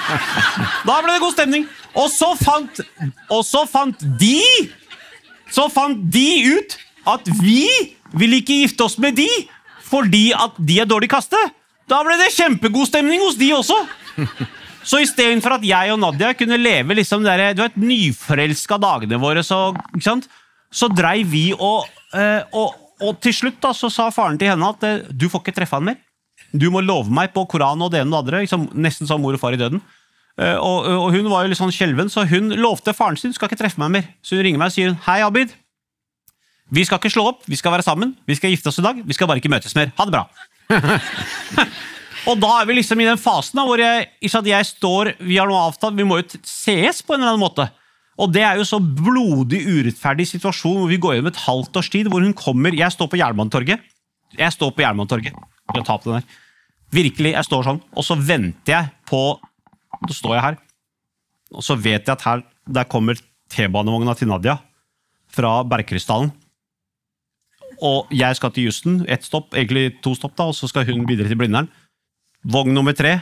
Da ble det god stemning. Og så fant, og så fant de Så fant de ut at vi ville ikke gifte oss med de fordi at de er dårlig kaste. Da ble det kjempegod stemning hos de også. Så istedenfor at jeg og Nadia kunne leve liksom der, du vet, nyforelska dagene våre, så, så dreiv vi og, eh, og Og til slutt da, så sa faren til henne at eh, du får ikke treffe han mer. Du må love meg på Koranen og det ene og det andre. Liksom, nesten som mor og far i døden. Eh, og, og hun var jo litt sånn skjelven, så hun lovte faren sin du skal ikke treffe meg mer. Så hun ringer meg og sier hei, Abid. Vi skal ikke slå opp, vi skal være sammen. Vi skal gifte oss i dag. Vi skal bare ikke møtes mer. Ha det bra. Og da er vi liksom i den fasen da, hvor jeg, jeg står Vi har noe avtalt, vi må jo sees ses på en eller annen måte. Og det er jo så blodig urettferdig situasjon hvor vi går gjennom et halvt års tid, hvor hun kommer Jeg står på Jernbanetorget. Jeg står på Jernbanetorget. Jeg tar på den der. Virkelig, jeg står sånn, og så venter jeg på Så står jeg her, og så vet jeg at her der kommer T-banevogna til Nadia fra Bergkrystallen. Og jeg skal til Houston, ett stopp, egentlig to stopp, da, og så skal hun videre til Blindern. Vogn nummer tre.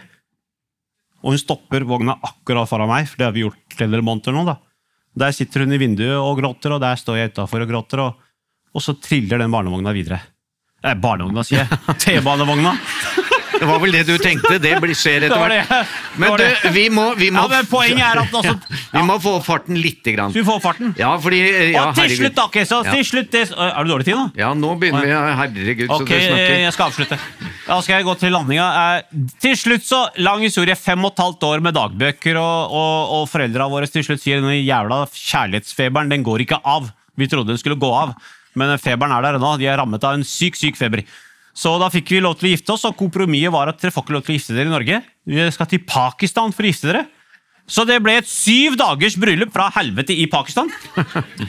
Og hun stopper vogna akkurat foran meg, for det har vi gjort flere måneder nå. da. Der sitter hun i vinduet og gråter, og der står jeg utafor og gråter, og, og så triller den barnevogna videre. Eh, barnevogna, sier jeg. T-banevogna. Det var vel det du tenkte. Det skjer etter hvert. Men du, vi må, vi må Ja, men poenget er at altså, Vi må få opp farten lite grann. Så vi får farten. Ja, fordi ja, og til slutt, da, ok, så til slutt Er det dårlig tid nå? Ja, nå begynner vi. Herregud, så Ok, du snakker. jeg skal avslutte. Da skal jeg gå til landinga. Eh, til slutt så, Lang historie. Fem og et halvt år med dagbøker, og, og, og foreldra våre til slutt sier den jævla kjærlighetsfeberen den går ikke av. Vi trodde den skulle gå av, men feberen er der ennå. De er rammet av en syk, syk feber. Så da fikk vi lov til å gifte oss, og kompromisset var at dere får ikke lov til å gifte dere i Norge. Vi skal til Pakistan for å gifte dere. Så det ble et syv dagers bryllup fra helvete i Pakistan.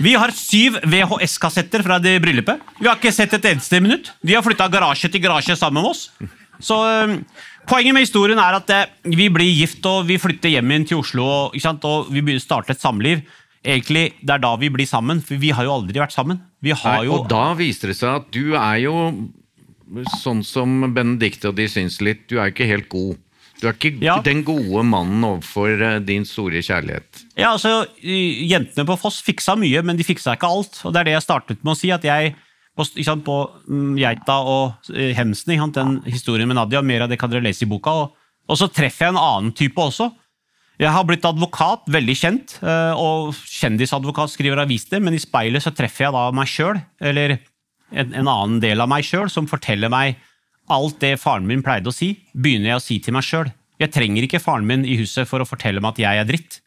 Vi har syv VHS-kassetter fra det bryllupet. Vi har ikke sett et eneste minutt. De har flytta garasje til garasje sammen med oss. Så um, Poenget med historien er at eh, vi blir gift og vi flytter hjem igjen til Oslo og, og vi begynner å starte et samliv. Egentlig, Det er da vi blir sammen, for vi har jo aldri vært sammen. Vi har Nei, jo... og da viser det seg at du er jo sånn som Benedicte og de syns litt. Du er ikke helt god. Du er ikke Ja. den gode mannen overfor eh, din store kjærlighet. Ja, altså, Jentene på Foss fiksa mye, men de fiksa ikke alt. og Det er det jeg startet med å si. at jeg på, sant, på mm, Geita og eh, Hemsen, sant, den historien med Nadia, mer av det kan dere lese i boka. Og, og så treffer jeg en annen type også. Jeg har blitt advokat, veldig kjent, eh, og kjendisadvokat skriver aviser, men i speilet så treffer jeg da meg sjøl, eller en, en annen del av meg sjøl, som forteller meg alt det faren min pleide å si, begynner jeg å si til meg sjøl. Jeg trenger ikke faren min i huset for å fortelle meg at jeg er dritt.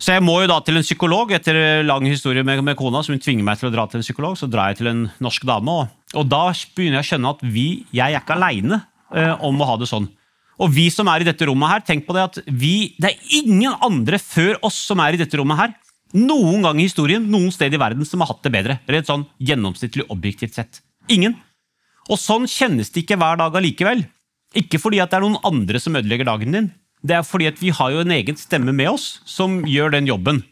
Så jeg må jo da til en psykolog, etter lang historie med, med kona, som hun tvinger meg til å dra til en psykolog, så drar jeg til en norsk dame, og, og da begynner jeg å skjønne at vi, jeg er ikke aleine eh, om å ha det sånn. Og vi som er i dette rommet her, tenk på det at vi, det er ingen andre før oss som er i dette rommet her, noen gang i historien, noen sted i verden, som har hatt det bedre. Rett sånn gjennomsnittlig objektivt sett. Ingen. Og sånn kjennes det ikke hver dag allikevel. Ikke fordi at det er noen andre som ødelegger dagen din. Det er fordi at vi har jo en egen stemme med oss som gjør den jobben.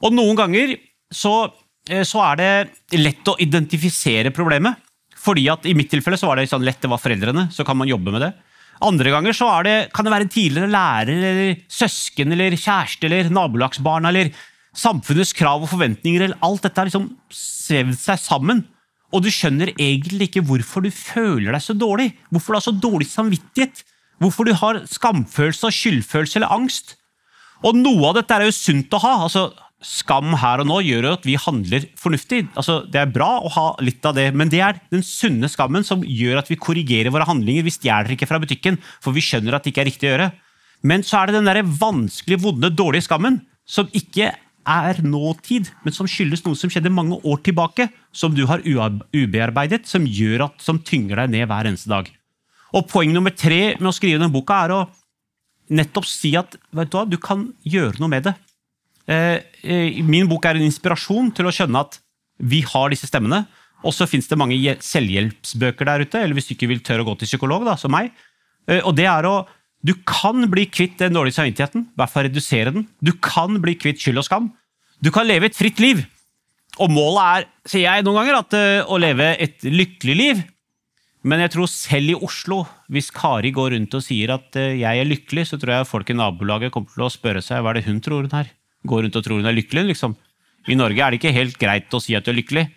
Og noen ganger så, eh, så er det lett å identifisere problemet. Fordi at i mitt tilfelle så var det sånn lett, det var foreldrene, så kan man jobbe med det. Andre ganger så det, kan det være en tidligere lærer, eller søsken, eller kjæreste, eller nabolagsbarn, eller samfunnets krav og forventninger, eller alt dette har liksom svevd seg sammen. Og du skjønner egentlig ikke hvorfor du føler deg så dårlig. Hvorfor du har så dårlig samvittighet. Hvorfor du har skamfølelse og skyldfølelse eller angst. Og noe av dette er jo sunt å ha. altså Skam her og nå gjør jo at vi handler fornuftig. altså Det er bra å ha litt av det, men det er den sunne skammen som gjør at vi korrigerer våre handlinger. Vi stjeler ikke fra butikken, for vi skjønner at det ikke er riktig å gjøre. Men så er det den der vanskelig, vonde, dårlige skammen som ikke er nåtid, men som skyldes noe som skjedde mange år tilbake, som du har ubearbeidet, som gjør at, som tynger deg ned hver eneste dag. Og Poeng nummer tre med å skrive denne boka er å nettopp si at vet du hva, du kan gjøre noe med det. Eh, eh, Min bok er en inspirasjon til å skjønne at vi har disse stemmene. Og så fins det mange selvhjelpsbøker der ute, eller hvis du ikke vil tørre å gå til psykolog, da, som meg. Eh, Og det er å Du kan bli kvitt den dårlige samvittigheten, i hvert fall redusere den. Du kan bli kvitt skyld og skam. Du kan leve et fritt liv. Og målet er, sier jeg noen ganger, at eh, å leve et lykkelig liv. Men jeg tror selv i Oslo, hvis Kari går rundt og sier at eh, jeg er lykkelig, så tror jeg folk i nabolaget kommer til å spørre seg hva er det hun tror hun er. Går rundt og tror hun er lykkelig, liksom. I Norge er det ikke helt greit å si at du er lykkelig.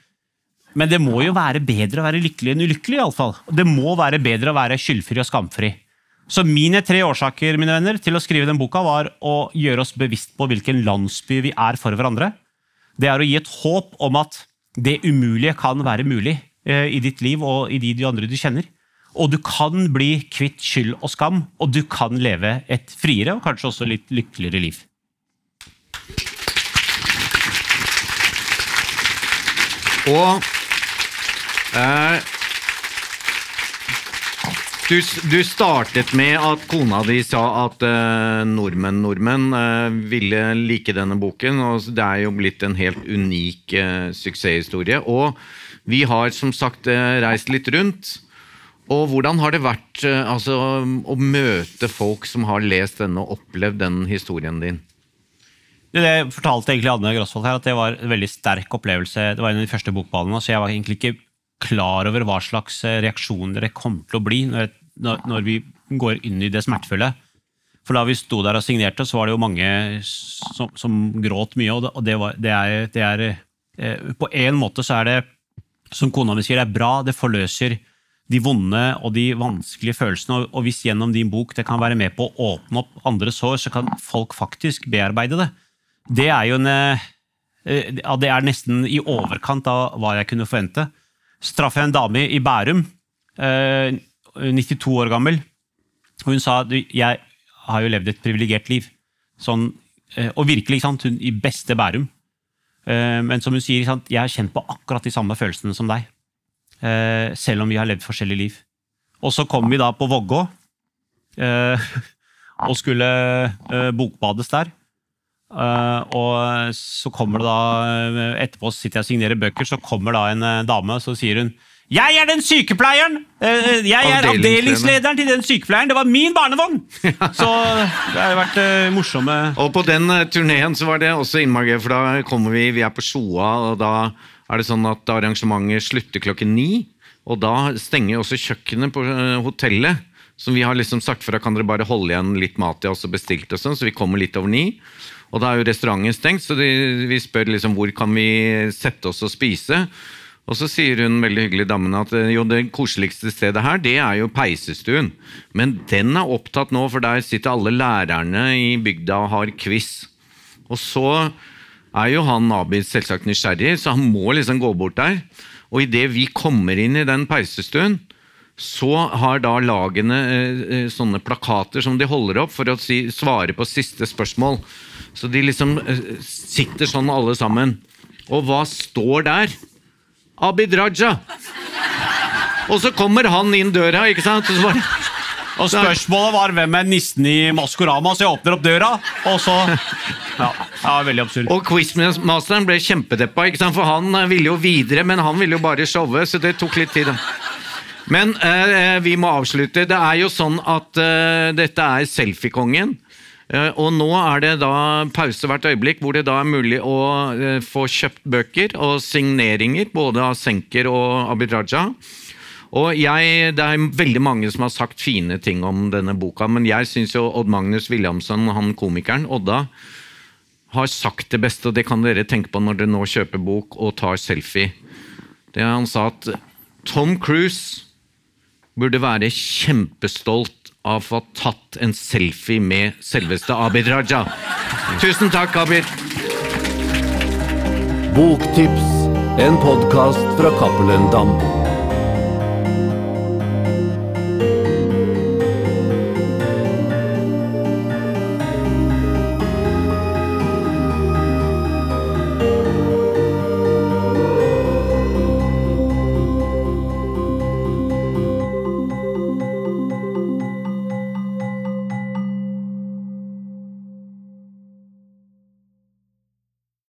Men det må jo være bedre å være lykkelig enn ulykkelig, iallfall. Det må være bedre å være skyldfri og skamfri. Så mine tre årsaker mine venner, til å skrive den boka var å gjøre oss bevisst på hvilken landsby vi er for hverandre. Det er å gi et håp om at det umulige kan være mulig eh, i ditt liv og i de, de andre du kjenner. Og du kan bli kvitt skyld og skam, og du kan leve et friere og kanskje også litt lykkeligere liv. Og eh, du, du startet med at kona di sa at uh, nordmenn nordmenn uh, ville like denne boken. og Det er jo blitt en helt unik uh, suksesshistorie. Og vi har som sagt reist litt rundt. Og hvordan har det vært altså, å møte folk som har lest denne og opplevd den historien din? Det fortalte egentlig Anne Grosvold her, at det var en veldig sterk opplevelse. Det var en av de første bokballene, så jeg var egentlig ikke klar over hva slags reaksjoner det kom til å bli når, når, vi går inn i det smertefulle. For da vi sto der og signerte, så var det jo mange som, som gråt mye. Og det, og det, var, det er, det er eh, På en måte så er det, som kona mi sier, det er bra. Det forløser de vonde og de vanskelige følelsene. Og, og hvis gjennom din bok det kan være med på å åpne opp andre sår, så kan folk faktisk bearbeide det det er jo en eh, Det er nesten i overkant av hva jeg kunne forvente. Straffe en dame i Bærum, 92 eh, år gammel. Hun sa at jeg har jo levd et privilegert liv. Sånn, eh, og virkelig, sant, hun i beste Bærum. Men som hun sier, sant, jeg har kjent på akkurat de samme følelsene som deg. Selv om vi har levd forskjellige liv. Og så kom vi da på Vågå og skulle bokbades der. Og så kommer det da Etterpå sitter jeg og signerer bøker, så kommer da en dame og så sier hun jeg er den sykepleieren! Uh, jeg er avdelingslederen til den sykepleieren! Det var min barnevogn! så det har vært morsomme Og på den turneen så var det også innmari for da kommer vi Vi er på Sjoa, og da er det sånn at arrangementet slutter klokken ni. Og da stenger også kjøkkenet på hotellet. Som vi har liksom sagt fra, kan dere bare holde igjen litt mat til oss og bestilt og sånn, så vi kommer litt over ni. Og da er jo restauranten stengt, så de, vi spør liksom hvor kan vi sette oss og spise. Og så sier hun veldig hyggelig damen at jo, det koseligste stedet her, det er jo peisestuen. Men den er opptatt nå, for der sitter alle lærerne i bygda og har quiz. Og så er jo han Abid selvsagt nysgjerrig, så han må liksom gå bort der. Og idet vi kommer inn i den peisestuen, så har da lagene eh, eh, sånne plakater som de holder opp for å si, svare på siste spørsmål. Så de liksom eh, sitter sånn alle sammen. Og hva står der? Abid Raja! Og så kommer han inn døra, ikke sant? Og, bare, og spørsmålet var hvem er nissen i Maskorama, så jeg åpner opp døra, og så Ja, ja veldig absurd. Og quizmasteren ble kjempedeppa, ikke sant? for han eh, ville jo videre, men han ville jo bare showe, så det tok litt tid. Men eh, vi må avslutte. Det er jo sånn at eh, dette er selfiekongen. Eh, og nå er det da pause hvert øyeblikk, hvor det da er mulig å eh, få kjøpt bøker og signeringer, både av Senker og Abid Raja. Og jeg, Det er veldig mange som har sagt fine ting om denne boka, men jeg syns Odd Magnus Williamson, han komikeren Odda, har sagt det beste, og det kan dere tenke på når dere nå kjøper bok og tar selfie. Det Han sa at Tom Cruise burde være kjempestolt av å ha tatt en selfie med selveste Abid Raja. Tusen takk, Abid. Boktips, en podkast fra Cappelen Dam.